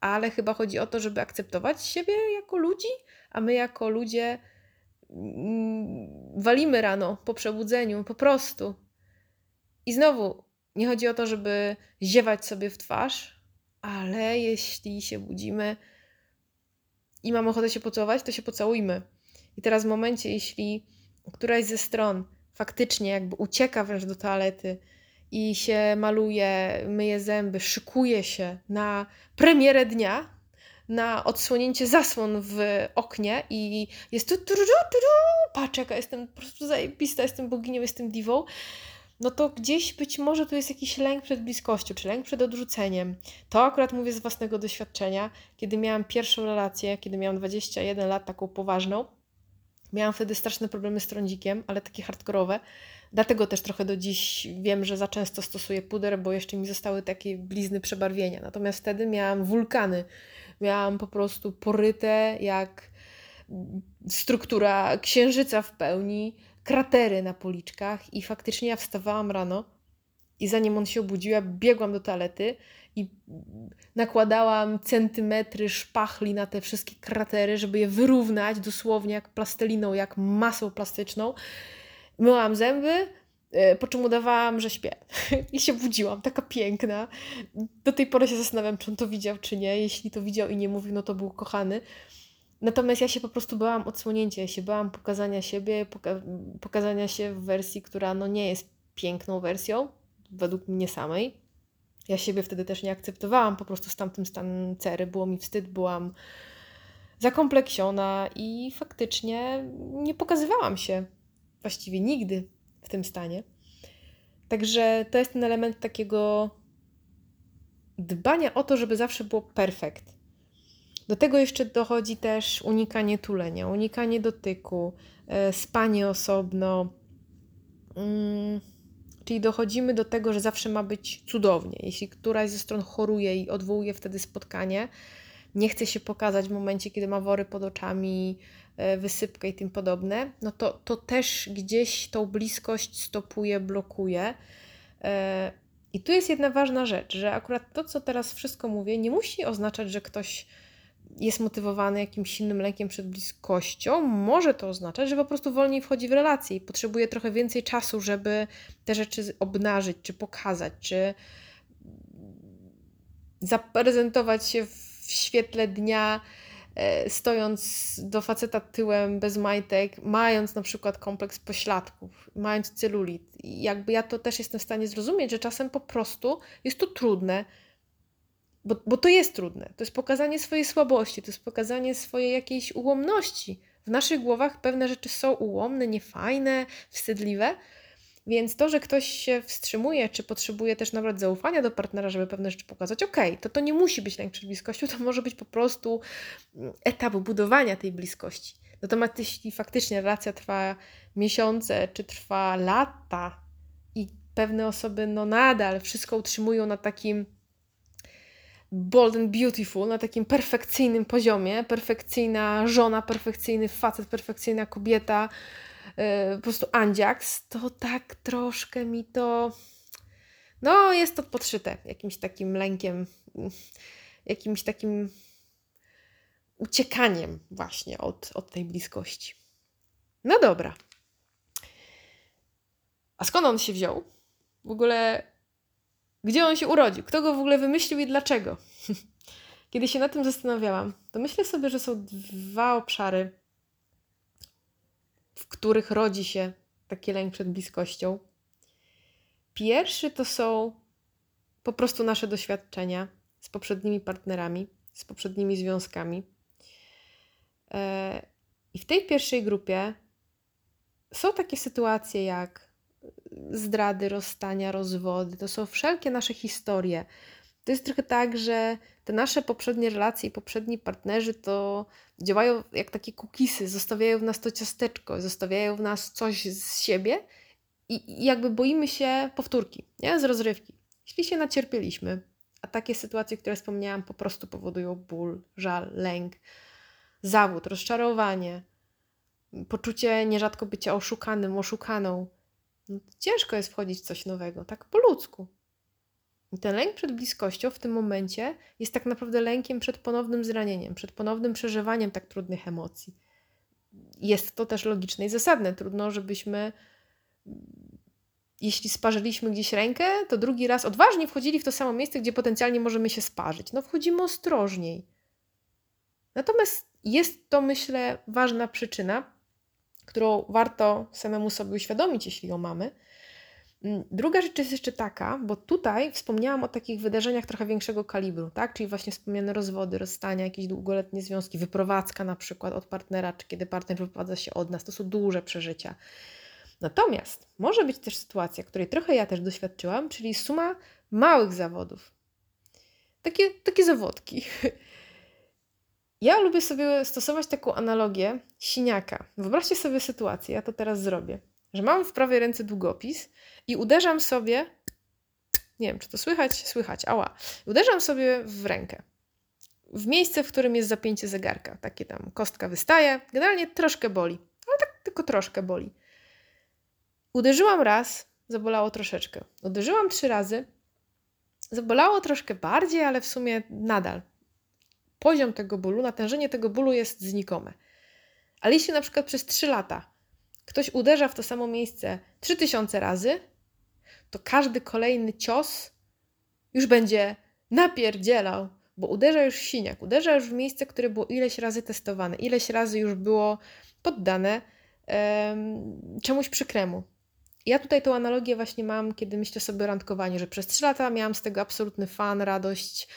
ale chyba chodzi o to, żeby akceptować siebie jako ludzi, a my jako ludzie walimy rano po przebudzeniu, po prostu. I znowu, nie chodzi o to, żeby ziewać sobie w twarz, ale jeśli się budzimy i mamy ochotę się pocałować, to się pocałujmy. I teraz w momencie, jeśli któraś ze stron faktycznie jakby ucieka wręcz do toalety, i się maluje, myje zęby, szykuje się na premierę dnia, na odsłonięcie zasłon w oknie i jest tu, tu patrz jaka jestem po prostu zajebista, jestem boginią, jestem diwą, no to gdzieś być może tu jest jakiś lęk przed bliskością, czy lęk przed odrzuceniem. To akurat mówię z własnego doświadczenia, kiedy miałam pierwszą relację, kiedy miałam 21 lat, taką poważną, miałam wtedy straszne problemy z trądzikiem, ale takie hardkorowe, Dlatego też trochę do dziś wiem, że za często stosuję puder, bo jeszcze mi zostały takie blizny przebarwienia. Natomiast wtedy miałam wulkany. Miałam po prostu poryte jak struktura księżyca w pełni, kratery na policzkach i faktycznie ja wstawałam rano I zanim on się obudził, ja biegłam do toalety i nakładałam centymetry szpachli na te wszystkie kratery, żeby je wyrównać dosłownie jak plasteliną, jak masą plastyczną. Myłam zęby, po czym udawałam, że śpię. I się budziłam, taka piękna. Do tej pory się zastanawiam, czy on to widział, czy nie. Jeśli to widział i nie mówił, no to był kochany. Natomiast ja się po prostu bałam odsłonięcia, ja się bałam pokazania siebie, poka pokazania się w wersji, która no nie jest piękną wersją, według mnie samej. Ja siebie wtedy też nie akceptowałam, po prostu z tamtym stanem cery, było mi wstyd, byłam zakompleksiona i faktycznie nie pokazywałam się właściwie nigdy w tym stanie. Także to jest ten element takiego dbania o to, żeby zawsze było perfekt do tego jeszcze dochodzi też unikanie tulenia, unikanie dotyku, e, spanie osobno. Mm, czyli dochodzimy do tego, że zawsze ma być cudownie. Jeśli któraś ze stron choruje i odwołuje wtedy spotkanie, nie chce się pokazać w momencie, kiedy ma wory pod oczami, wysypkę i tym podobne, no to, to też gdzieś tą bliskość stopuje, blokuje. E, I tu jest jedna ważna rzecz, że akurat to, co teraz wszystko mówię, nie musi oznaczać, że ktoś jest motywowany jakimś silnym lękiem przed bliskością, może to oznaczać, że po prostu wolniej wchodzi w relacje i potrzebuje trochę więcej czasu, żeby te rzeczy obnażyć, czy pokazać, czy zaprezentować się w świetle dnia, e, stojąc do faceta tyłem bez majtek, mając na przykład kompleks pośladków, mając celulit. Jakby ja to też jestem w stanie zrozumieć, że czasem po prostu jest to trudne, bo, bo to jest trudne. To jest pokazanie swojej słabości, to jest pokazanie swojej jakiejś ułomności. W naszych głowach pewne rzeczy są ułomne, niefajne, wstydliwe, więc to, że ktoś się wstrzymuje, czy potrzebuje też nabrać zaufania do partnera, żeby pewne rzeczy pokazać, okej, okay, to to nie musi być lęk przed bliskością, to może być po prostu mm, etap budowania tej bliskości. Natomiast jeśli faktycznie relacja trwa miesiące, czy trwa lata i pewne osoby no nadal wszystko utrzymują na takim bold and beautiful, na takim perfekcyjnym poziomie, perfekcyjna żona, perfekcyjny facet, perfekcyjna kobieta, po prostu andziaks, to tak troszkę mi to, no jest to podszyte jakimś takim lękiem, jakimś takim uciekaniem właśnie od, od tej bliskości. No dobra. A skąd on się wziął? W ogóle gdzie on się urodził? Kto go w ogóle wymyślił i dlaczego? Kiedy się na tym zastanawiałam, to myślę sobie, że są dwa obszary, w których rodzi się taki lęk przed bliskością. Pierwszy to są po prostu nasze doświadczenia z poprzednimi partnerami, z poprzednimi związkami. E, I w tej pierwszej grupie są takie sytuacje jak zdrady, rozstania, rozwody. To są wszelkie nasze historie. To jest trochę tak, że te nasze poprzednie relacje i poprzedni partnerzy to działają jak takie kukisy, zostawiają w nas to ciasteczko, zostawiają w nas coś z siebie i, jakby boimy się powtórki, nie? z rozrywki. Jeśli się nacierpieliśmy, a takie sytuacje, które wspomniałam, po prostu powodują ból, żal, lęk, zawód, rozczarowanie, poczucie nierzadko bycia oszukanym, oszukaną, no ciężko jest wchodzić w coś nowego, tak po ludzku. I ten lęk przed bliskością w tym momencie jest tak naprawdę lękiem przed ponownym zranieniem, przed ponownym przeżywaniem tak trudnych emocji. Jest to też logiczne i zasadne. Trudno, żebyśmy, jeśli sparzyliśmy gdzieś rękę, to drugi raz odważnie wchodzili w to samo miejsce, gdzie potencjalnie możemy się sparzyć. No, wchodzimy ostrożniej. Natomiast jest to, myślę, ważna przyczyna, którą warto samemu sobie uświadomić, jeśli ją mamy. Mm, druga rzecz jest jeszcze taka, bo tutaj wspomniałam o takich wydarzeniach trochę większego kalibru, tak? Czyli właśnie wspomniane rozwody, rozstania, jakieś długoletnie związki, wyprowadzka na przykład od partnera, czy kiedy partner wyprowadza się od nas. To są duże przeżycia. Natomiast może być też sytuacja, której trochę ja też doświadczyłam, czyli suma małych zawodów. Takie, takie zawodki. Ja lubię sobie stosować taką analogię siniaka. Wyobraźcie sobie sytuację, ja to teraz zrobię, że mam w prawej ręce długopis i uderzam sobie, nie wiem czy to słychać, słychać, ała, uderzam sobie w rękę. W miejsce, w którym jest zapięcie zegarka. Takie tam kostka wystaje, generalnie troszkę boli, ale tak tylko troszkę boli. Uderzyłam raz, zabolało troszeczkę. Uderzyłam trzy razy, zabolało troszkę bardziej, ale w sumie nadal. Poziom tego bólu, natężenie tego bólu jest znikome. Ale jeśli na przykład przez trzy lata ktoś uderza w to samo miejsce 3000 razy, to każdy kolejny cios już będzie napierdzielał, bo uderza już w siniak, uderza już w miejsce, które było ileś razy testowane, ileś razy już było poddane czemuś przykremu. Ja tutaj tą analogię właśnie mam, kiedy myślę sobie o randkowaniu, że przez trzy lata miałam z tego absolutny fan, radość,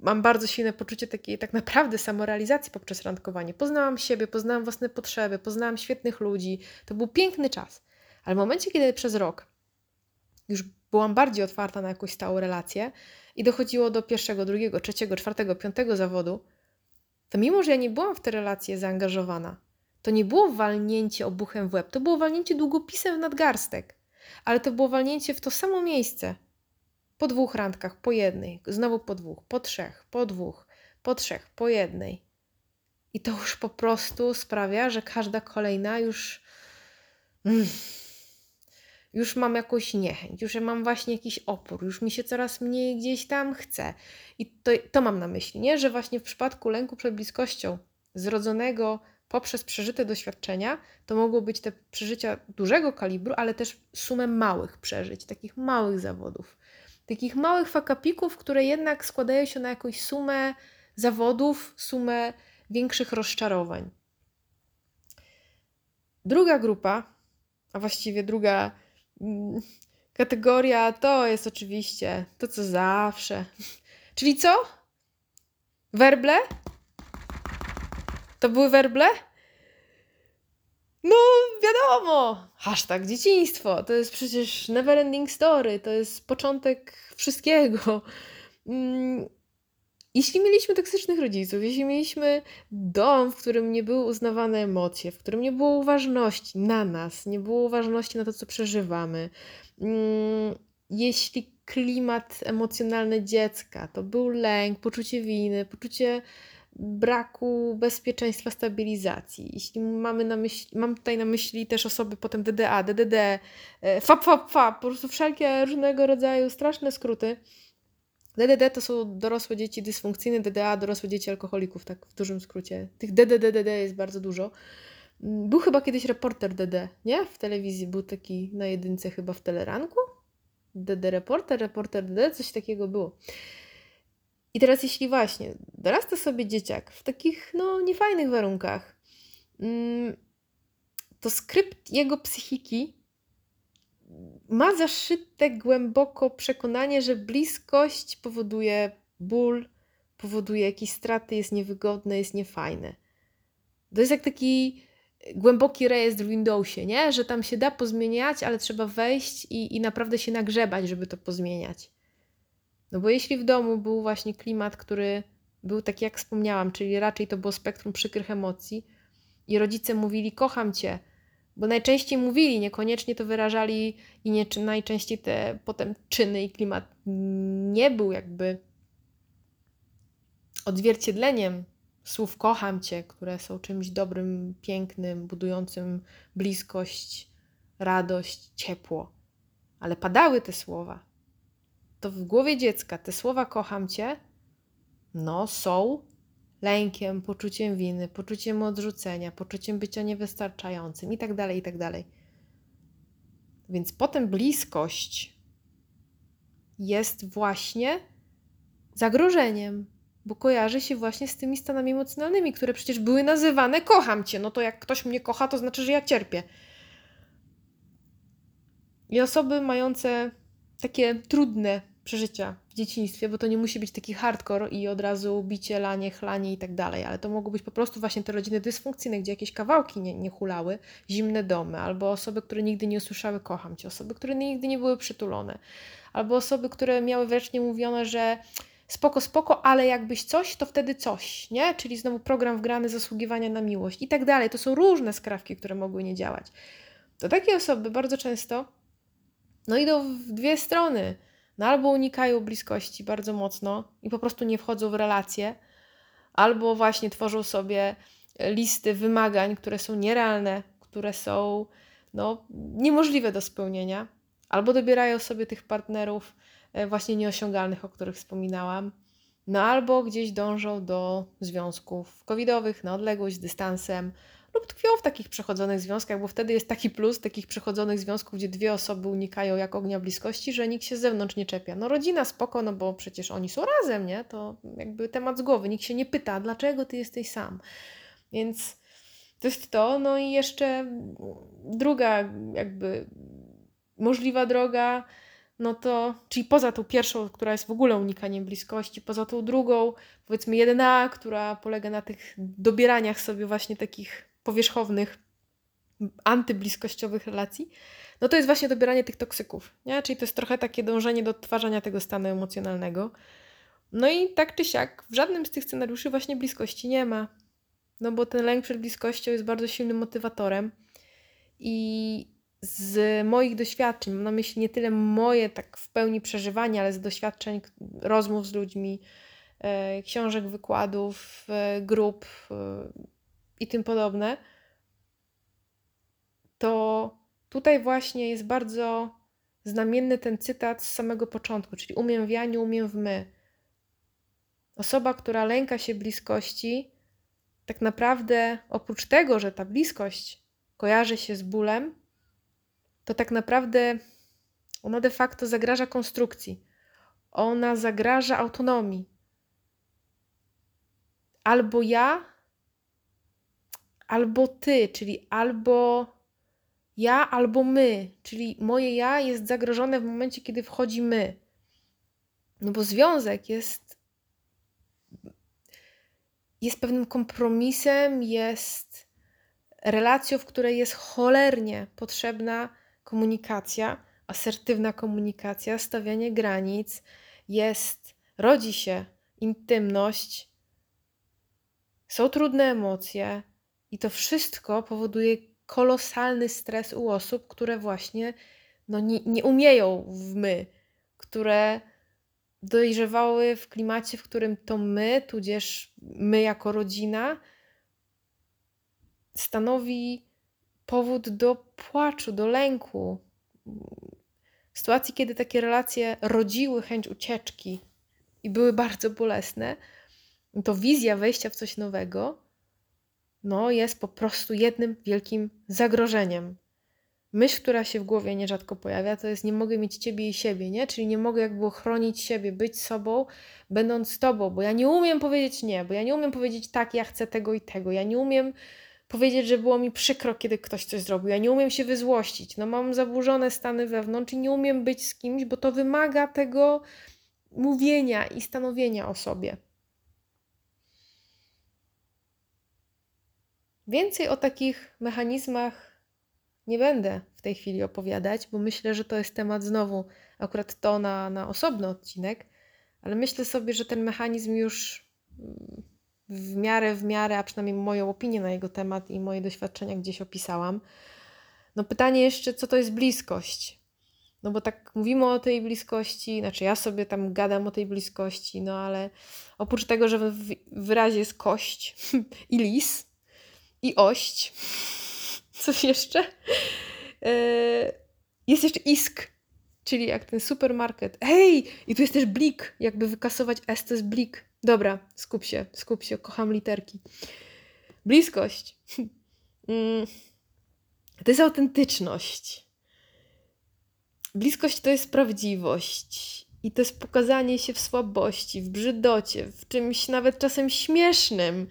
mam bardzo silne poczucie takiej tak naprawdę samorealizacji poprzez randkowanie. Poznałam siebie, poznałam własne potrzeby, poznałam świetnych ludzi. To był piękny czas. Ale w momencie, kiedy przez rok już byłam bardziej otwarta na jakąś stałą relację i dochodziło do pierwszego, drugiego, trzeciego, czwartego, piątego zawodu, to mimo, że ja nie byłam w te relacje zaangażowana, to nie było walnięcie obuchem w łeb, to było walnięcie długopisem w nadgarstek, ale to było walnięcie w to samo miejsce. Po dwóch randkach, po jednej, znowu po dwóch, po trzech, po dwóch, po trzech, po jednej. I to już po prostu sprawia, że każda kolejna już. Mm, już mam jakąś niechęć, już mam właśnie jakiś opór, już mi się coraz mniej gdzieś tam chce. I to, to mam na myśli, nie? że właśnie w przypadku lęku przed bliskością zrodzonego poprzez przeżyte doświadczenia, to mogą być te przeżycia dużego kalibru, ale też sumę małych przeżyć, takich małych zawodów. Takich małych fakapików, które jednak składają się na jakąś sumę zawodów, sumę większych rozczarowań. Druga grupa, a właściwie druga mm, kategoria, to jest oczywiście to, co zawsze. Czyli co? Werble? To były werble? No, wiadomo, hashtag dzieciństwo, to jest przecież neverending story, to jest początek wszystkiego. Mm, jeśli mieliśmy toksycznych rodziców, jeśli mieliśmy dom, w którym nie były uznawane emocje, w którym nie było uważności na nas, nie było uważności na to, co przeżywamy, mm, jeśli klimat emocjonalny dziecka to był lęk, poczucie winy, poczucie braku bezpieczeństwa, stabilizacji. Jeśli mamy na myśli, mam tutaj na myśli też osoby potem DDA, DDD, e, FAP, FAP, FAP, po prostu wszelkie różnego rodzaju straszne skróty. DDD to są dorosłe dzieci dysfunkcyjne, DDA dorosłe dzieci alkoholików, tak w dużym skrócie. Tych DDDD jest bardzo dużo. Był chyba kiedyś reporter DD, nie? W telewizji był taki na jedynce chyba w teleranku. DD reporter, reporter DD, coś takiego było. I teraz, jeśli właśnie dorasta sobie dzieciak w takich, no, niefajnych warunkach, mm, to skrypt jego psychiki ma zaszyte głęboko przekonanie, że bliskość powoduje ból, powoduje jakieś straty, jest niewygodne, jest niefajne. To jest jak taki głęboki rejestr w Windowsie, nie? że tam się da pozmieniać, ale trzeba wejść i, i naprawdę się nagrzebać, żeby to pozmieniać. No bo jeśli w domu był właśnie klimat, który był taki, jak wspomniałam, czyli raczej to było spektrum przykrych emocji, i rodzice mówili: Kocham cię, bo najczęściej mówili, niekoniecznie to wyrażali, i nie, najczęściej te potem czyny i klimat nie był jakby odzwierciedleniem słów kocham cię, które są czymś dobrym, pięknym, budującym bliskość, radość, ciepło. Ale padały te słowa to w głowie dziecka te słowa kocham cię, no są lękiem, poczuciem winy, poczuciem odrzucenia, poczuciem bycia niewystarczającym i tak dalej, i tak dalej. Więc potem bliskość jest właśnie zagrożeniem, bo kojarzy się właśnie z tymi stanami emocjonalnymi, które przecież były nazywane kocham cię. No to jak ktoś mnie kocha, to znaczy, że ja cierpię. I osoby mające takie trudne przeżycia w dzieciństwie, bo to nie musi być taki hardcore i od razu bicie, lanie, chlanie i tak dalej, ale to mogą być po prostu właśnie te rodziny dysfunkcyjne, gdzie jakieś kawałki nie, nie hulały, zimne domy, albo osoby, które nigdy nie usłyszały kocham cię, osoby, które nigdy nie były przytulone, albo osoby, które miały wręcz mówione, że spoko, spoko, ale jakbyś coś, to wtedy coś, nie? Czyli znowu program wgrany zasługiwania na miłość i tak dalej. To są różne skrawki, które mogły nie działać. To takie osoby bardzo często no idą w dwie strony. No albo unikają bliskości bardzo mocno i po prostu nie wchodzą w relacje, albo właśnie tworzą sobie listy wymagań, które są nierealne, które są no, niemożliwe do spełnienia. Albo dobierają sobie tych partnerów e, właśnie nieosiągalnych, o których wspominałam, no albo gdzieś dążą do związków covidowych na odległość, z dystansem, lub tkwią w takich przechodzonych związkach, bo wtedy jest taki plus takich przechodzonych związków, gdzie dwie osoby unikają jak ognia bliskości, że nikt się z zewnątrz nie czepia. No rodzina spoko, no bo przecież oni są razem, nie? To jakby temat z głowy. Nikt się nie pyta, dlaczego ty jesteś sam. Więc to jest to. No i jeszcze druga jakby możliwa droga, no to, czyli poza tą pierwszą, która jest w ogóle unikaniem bliskości, poza tą drugą, powiedzmy jedna, która polega na tych dobieraniach sobie właśnie takich powierzchownych, antybliskościowych relacji, no to jest właśnie dobieranie tych toksyków, nie? Czyli to jest trochę takie dążenie do odtwarzania tego stanu emocjonalnego. No i tak czy siak, w żadnym z tych scenariuszy właśnie bliskości nie ma. No bo ten lęk przed bliskością jest bardzo silnym motywatorem i z moich doświadczeń, mam na myśli nie tyle moje tak w pełni przeżywania, ale z doświadczeń rozmów z ludźmi, e, książek, wykładów, e, grup e, i tym podobne, to tutaj właśnie jest bardzo znamienny ten cytat z samego początku, czyli umiem w ja, nie umiem w my. Osoba, która lęka się bliskości, tak naprawdę oprócz tego, że ta bliskość kojarzy się z bólem, to tak naprawdę ona de facto zagraża konstrukcji. Ona zagraża autonomii. Albo ja, albo ty, czyli albo ja, albo my, czyli moje ja jest zagrożone w momencie, kiedy wchodzi my. No bo związek jest jest pewnym kompromisem, jest relacją, w której jest cholernie potrzebna komunikacja, asertywna komunikacja, stawianie granic, jest, rodzi się intymność, są trudne emocje i to wszystko powoduje kolosalny stres u osób, które właśnie no, nie, nie umieją w my, które dojrzewały w klimacie, w którym to my, tudzież my jako rodzina, stanowi powód do płaczu, do lęku. W sytuacji, kiedy takie relacje rodziły chęć ucieczki i były bardzo bolesne, to wizja wejścia w coś nowego no, jest po prostu jednym wielkim zagrożeniem. Myśl, która się w głowie nierzadko pojawia, to jest nie mogę mieć ciebie i siebie, nie? Czyli nie mogę jakby ochronić siebie, być sobą, będąc z tobą, bo ja nie umiem powiedzieć nie, bo ja nie umiem powiedzieć tak, ja chcę tego i tego, ja nie umiem powiedzieć, że było mi przykro, kiedy ktoś coś zrobił. Ja nie umiem się wyzłościć. No mam zaburzone stany wewnątrz i nie umiem być z kimś, bo to wymaga tego mówienia i stanowienia o sobie. Więcej o takich mechanizmach nie będę w tej chwili opowiadać, bo myślę, że to jest temat znowu akurat to na, na osobny odcinek, ale myślę sobie, że ten mechanizm już w miarę, w miarę, a przynajmniej moją opinię na jego temat i moje doświadczenia gdzieś opisałam. No pytanie jeszcze, co to jest bliskość? No bo tak mówimy o tej bliskości, znaczy ja sobie tam gadam o tej bliskości, no ale oprócz tego, że w wyrazie jest kość i lis i ość, coś jeszcze, e, jest jeszcze isk, czyli jak ten supermarket. Hej! I tu jest też blik, jakby wykasować S to jest blik. Dobra, skup się, skup się, kocham literki. Bliskość. Mm. To jest autentyczność. Bliskość to jest prawdziwość. I to jest pokazanie się w słabości, w brzydocie, w czymś nawet czasem śmiesznym,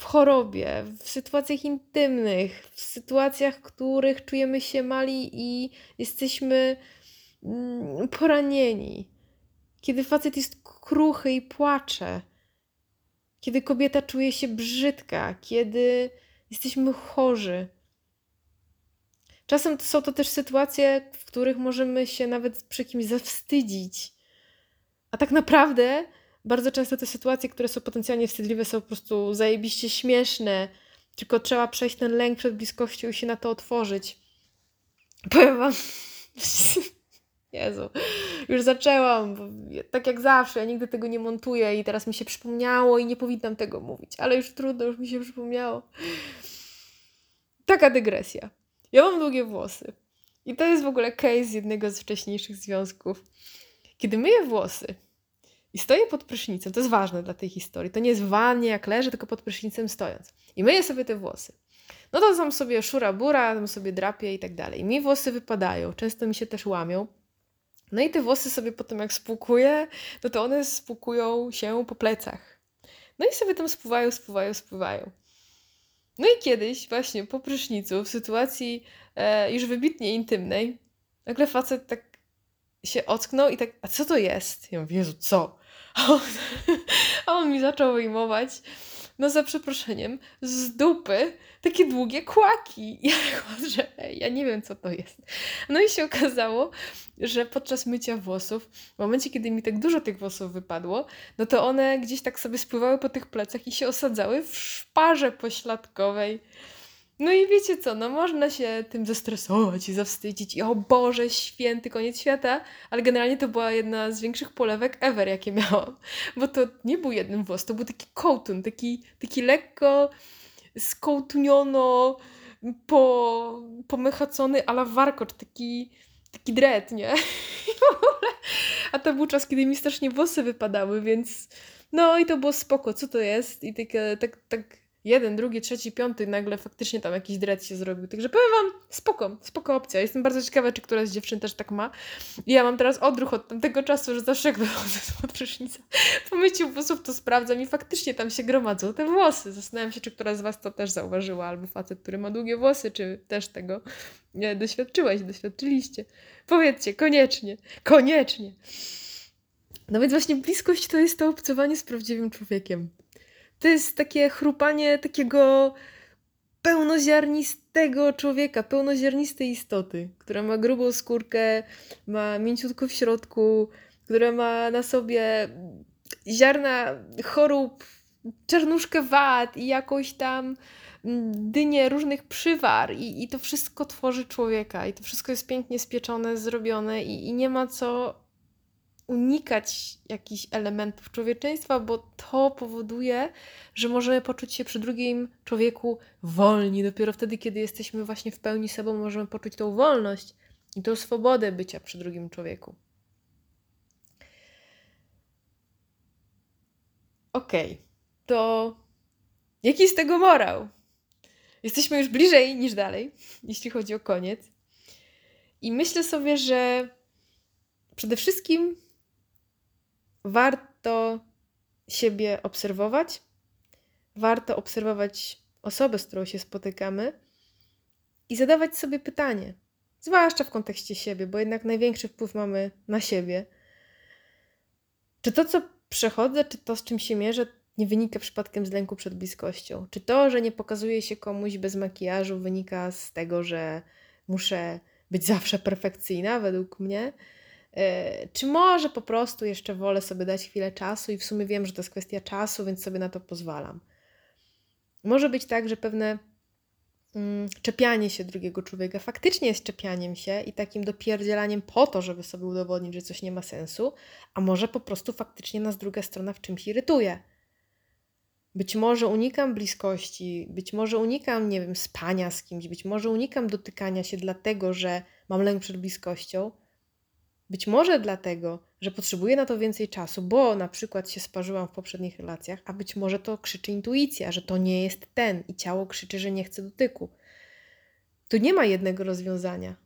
w chorobie, w sytuacjach intymnych, w sytuacjach, w których czujemy się mali i jesteśmy mm, poranieni. Kiedy facet jest kruchy i płacze, kiedy kobieta czuje się brzydka, kiedy jesteśmy chorzy. Czasem są to też sytuacje, w których możemy się nawet przy kimś zawstydzić. A tak naprawdę bardzo często te sytuacje, które są potencjalnie wstydliwe, są po prostu zajebiście śmieszne. Tylko trzeba przejść ten lęk przed bliskością i się na to otworzyć. Powiem wam. Jezu, już zaczęłam, tak jak zawsze, ja nigdy tego nie montuję i teraz mi się przypomniało i nie powinnam tego mówić, ale już trudno, już mi się przypomniało. Taka dygresja. Ja mam długie włosy. I to jest w ogóle case jednego z wcześniejszych związków. Kiedy myję włosy i stoję pod prysznicem, to jest ważne dla tej historii, to nie jest w wannie jak leżę, tylko pod prysznicem stojąc. I myję sobie te włosy. No to tam sobie szura bura, tam sobie drapię i tak dalej. I mi włosy wypadają, często mi się też łamią. No i te włosy sobie potem jak spłukuję, no to one spłukują się po plecach. No i sobie tam spływają, spływają, spływają. No i kiedyś właśnie po prysznicu, w sytuacji e, już wybitnie intymnej, nagle facet tak się ocknął i tak, a co to jest? Ja mówię, Jezu, co? A on, a on mi zaczął wyjmować no za przeproszeniem, z dupy takie długie kłaki. Ja że ja nie wiem, co to jest. No i się okazało, że podczas mycia włosów, w momencie, kiedy mi tak dużo tych włosów wypadło, no to one gdzieś tak sobie spływały po tych plecach i się osadzały w szparze pośladkowej. No i wiecie co, no można się tym zestresować i zawstydzić i o Boże, święty koniec świata, ale generalnie to była jedna z większych polewek ever, jakie miałam. Bo to nie był jeden włos, to był taki kołtun, taki, taki lekko skołtuniono, po, pomechacony ala warkocz, taki, taki dread, nie? A to był czas, kiedy mi strasznie włosy wypadały, więc no i to było spoko, co to jest? I tak, tak, tak jeden, drugi, trzeci, piąty, nagle faktycznie tam jakiś dread się zrobił. Także powiem Wam, spoko, spoko opcja. Jestem bardzo ciekawa, czy któraś z dziewczyn też tak ma. I ja mam teraz odruch od tamtego czasu, że zawsze jak wychodzę z prysznica, po myciu włosów to sprawdzam i faktycznie tam się gromadzą te włosy. Zastanawiam się, czy któraś z Was to też zauważyła, albo facet, który ma długie włosy, czy też tego nie, doświadczyłaś, doświadczyliście. Powiedzcie, koniecznie, koniecznie. No więc właśnie bliskość to jest to obcowanie z prawdziwym człowiekiem. To jest takie chrupanie takiego pełnoziarnistego człowieka, pełnoziarnistej istoty, która ma grubą skórkę, ma mięciutko w środku, która ma na sobie ziarna chorób, czarnuszkę wad i jakąś tam dynię różnych przywar i, i to wszystko tworzy człowieka i to wszystko jest pięknie spieczone, zrobione i, i nie ma co unikać jakichś elementów człowieczeństwa, bo to powoduje, że możemy poczuć się przy drugim człowieku wolni. Dopiero wtedy, kiedy jesteśmy właśnie w pełni sobą, możemy poczuć tą wolność i tą swobodę bycia przy drugim człowieku. Okej, okay. to jaki z tego morał? Jesteśmy już bliżej niż dalej, jeśli chodzi o koniec. I myślę sobie, że przede wszystkim warto siebie obserwować, warto obserwować osobę, z którą się spotykamy i zadawać sobie pytanie, zwłaszcza w kontekście siebie, bo jednak największy wpływ mamy na siebie. Czy to, co przechodzę, czy to, z czym się mierzę, nie wynika przypadkiem z lęku przed bliskością? Czy to, że nie pokazuje się komuś bez makijażu, wynika z tego, że muszę być zawsze perfekcyjna według mnie? E, czy może po prostu jeszcze wolę sobie dać chwilę czasu i w sumie wiem, że to jest kwestia czasu, więc sobie na to pozwalam. Może być tak, że pewne mm, czepianie się drugiego człowieka faktycznie jest czepianiem się i takim dopierdzielaniem po to, żeby sobie udowodnić, że coś nie ma sensu, a może po prostu faktycznie nas druga strona w czymś irytuje. Być może unikam bliskości, być może unikam, nie wiem, spania z kimś, być może unikam dotykania się dlatego, że mam lęk przed bliskością, być może dlatego, że potrzebuję na to więcej czasu, bo na przykład się sparzyłam w poprzednich relacjach, a być może to krzyczy intuicja, że to nie jest ten i ciało krzyczy, że nie chce dotyku. Tu nie ma jednego rozwiązania.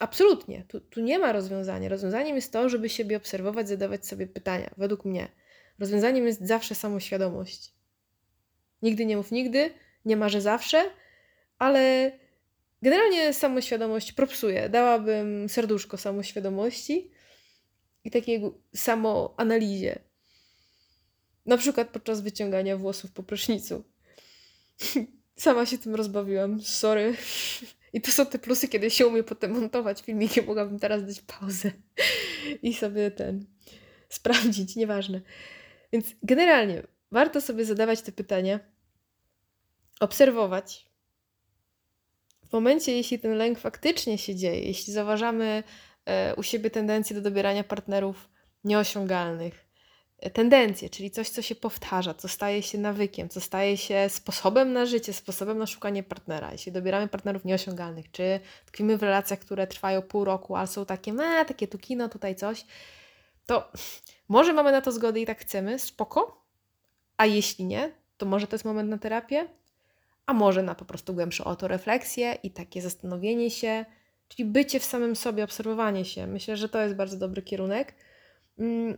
absolutnie, tu, tu nie ma rozwiązania. Rozwiązaniem jest to, żeby siebie obserwować, zadawać sobie pytania, według mnie. Rozwiązaniem jest zawsze samoświadomość. Nigdy nie mów nigdy, nie ma, że zawsze, ale Generalnie samoświadomość propsuje. Dałabym serduszko samoświadomości i takiej samoanalizie. Na przykład podczas wyciągania włosów po prysznicu. Sama się tym rozbawiłam, sorry. I to są te plusy, kiedy się umie potem montować filmiki. Mogłabym teraz dać pauzę i sobie ten sprawdzić, nieważne. Więc generalnie warto sobie zadawać te pytania, obserwować, w momencie, jeśli ten lęk faktycznie się dzieje, jeśli zauważamy e, u siebie tendencję do dobierania partnerów nieosiągalnych, tendencje, czyli coś, co się powtarza, co staje się nawykiem, co staje się sposobem na życie, sposobem na szukanie partnera. Jeśli dobieramy partnerów nieosiągalnych, czy tkwimy w relacjach, które trwają pół roku, ale są takie, me, takie tu kino, tutaj coś, to może mamy na to zgodę i tak chcemy, spoko, a jeśli nie, to może to jest moment na terapię, a może na po prostu głębszą autorefleksję i takie zastanowienie się, czyli bycie w samym sobie, obserwowanie się. Myślę, że to jest bardzo dobry kierunek. Mm,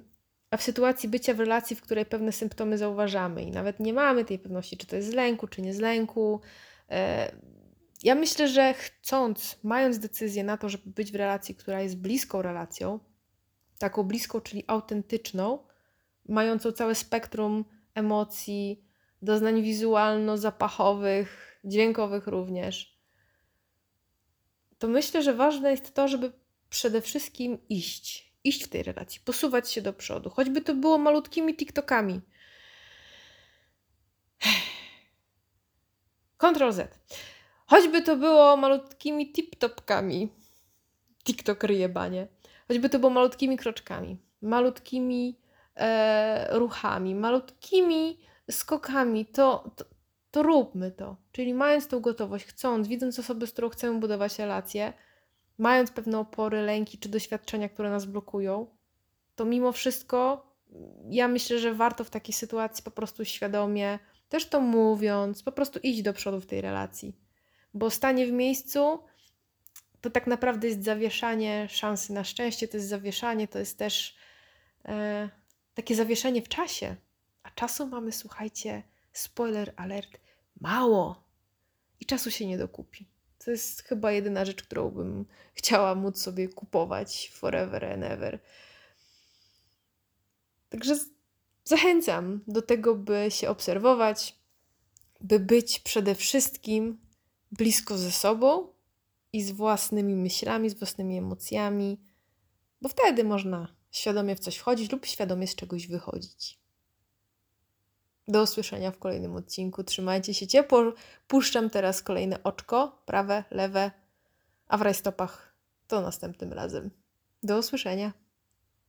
a w sytuacji bycia w relacji, w której pewne symptomy zauważamy i nawet nie mamy tej pewności, czy to jest z lęku, czy nie z lęku, e, ja myślę, że chcąc, mając decyzję na to, żeby być w relacji, która jest bliską relacją, taką bliską, czyli autentyczną, mającą całe spektrum emocji, doznań wizualno-zapachowych, dźwiękowych również, to myślę, że ważne jest to, żeby przede wszystkim iść. Iść w tej relacji, posuwać się do przodu, choćby to było malutkimi TikTokami. Ctrl Z. Choćby to było malutkimi tip-topkami. TikTok ryjebanie. Choćby to było malutkimi kroczkami, malutkimi e, ruchami, malutkimi skokami, to, to, to róbmy to. Czyli mając tą gotowość, chcąc, widząc osobę, z którą chcemy budować relacje, mając pewne opory, lęki czy doświadczenia, które nas blokują, to mimo wszystko ja myślę, że warto w takiej sytuacji po prostu świadomie, też to mówiąc, po prostu iść do przodu w tej relacji. Bo stanie w miejscu to tak naprawdę jest zawieszanie szansy na szczęście, to jest zawieszanie, to jest też e, takie zawieszenie w czasie. A czasu mamy, słuchajcie, spoiler alert, mało. I czasu się nie dokupi. To jest chyba jedyna rzecz, którą bym chciała móc sobie kupować forever and ever. Także zachęcam do tego, by się obserwować, by być przede wszystkim blisko ze sobą i z własnymi myślami, z własnymi emocjami, bo wtedy można świadomie w coś wchodzić lub świadomie z czegoś wychodzić. Do usłyszenia w kolejnym odcinku. Trzymajcie się ciepło. Puszczam teraz kolejne oczko, prawe, lewe, a w rajstopach to następnym razem. Do usłyszenia.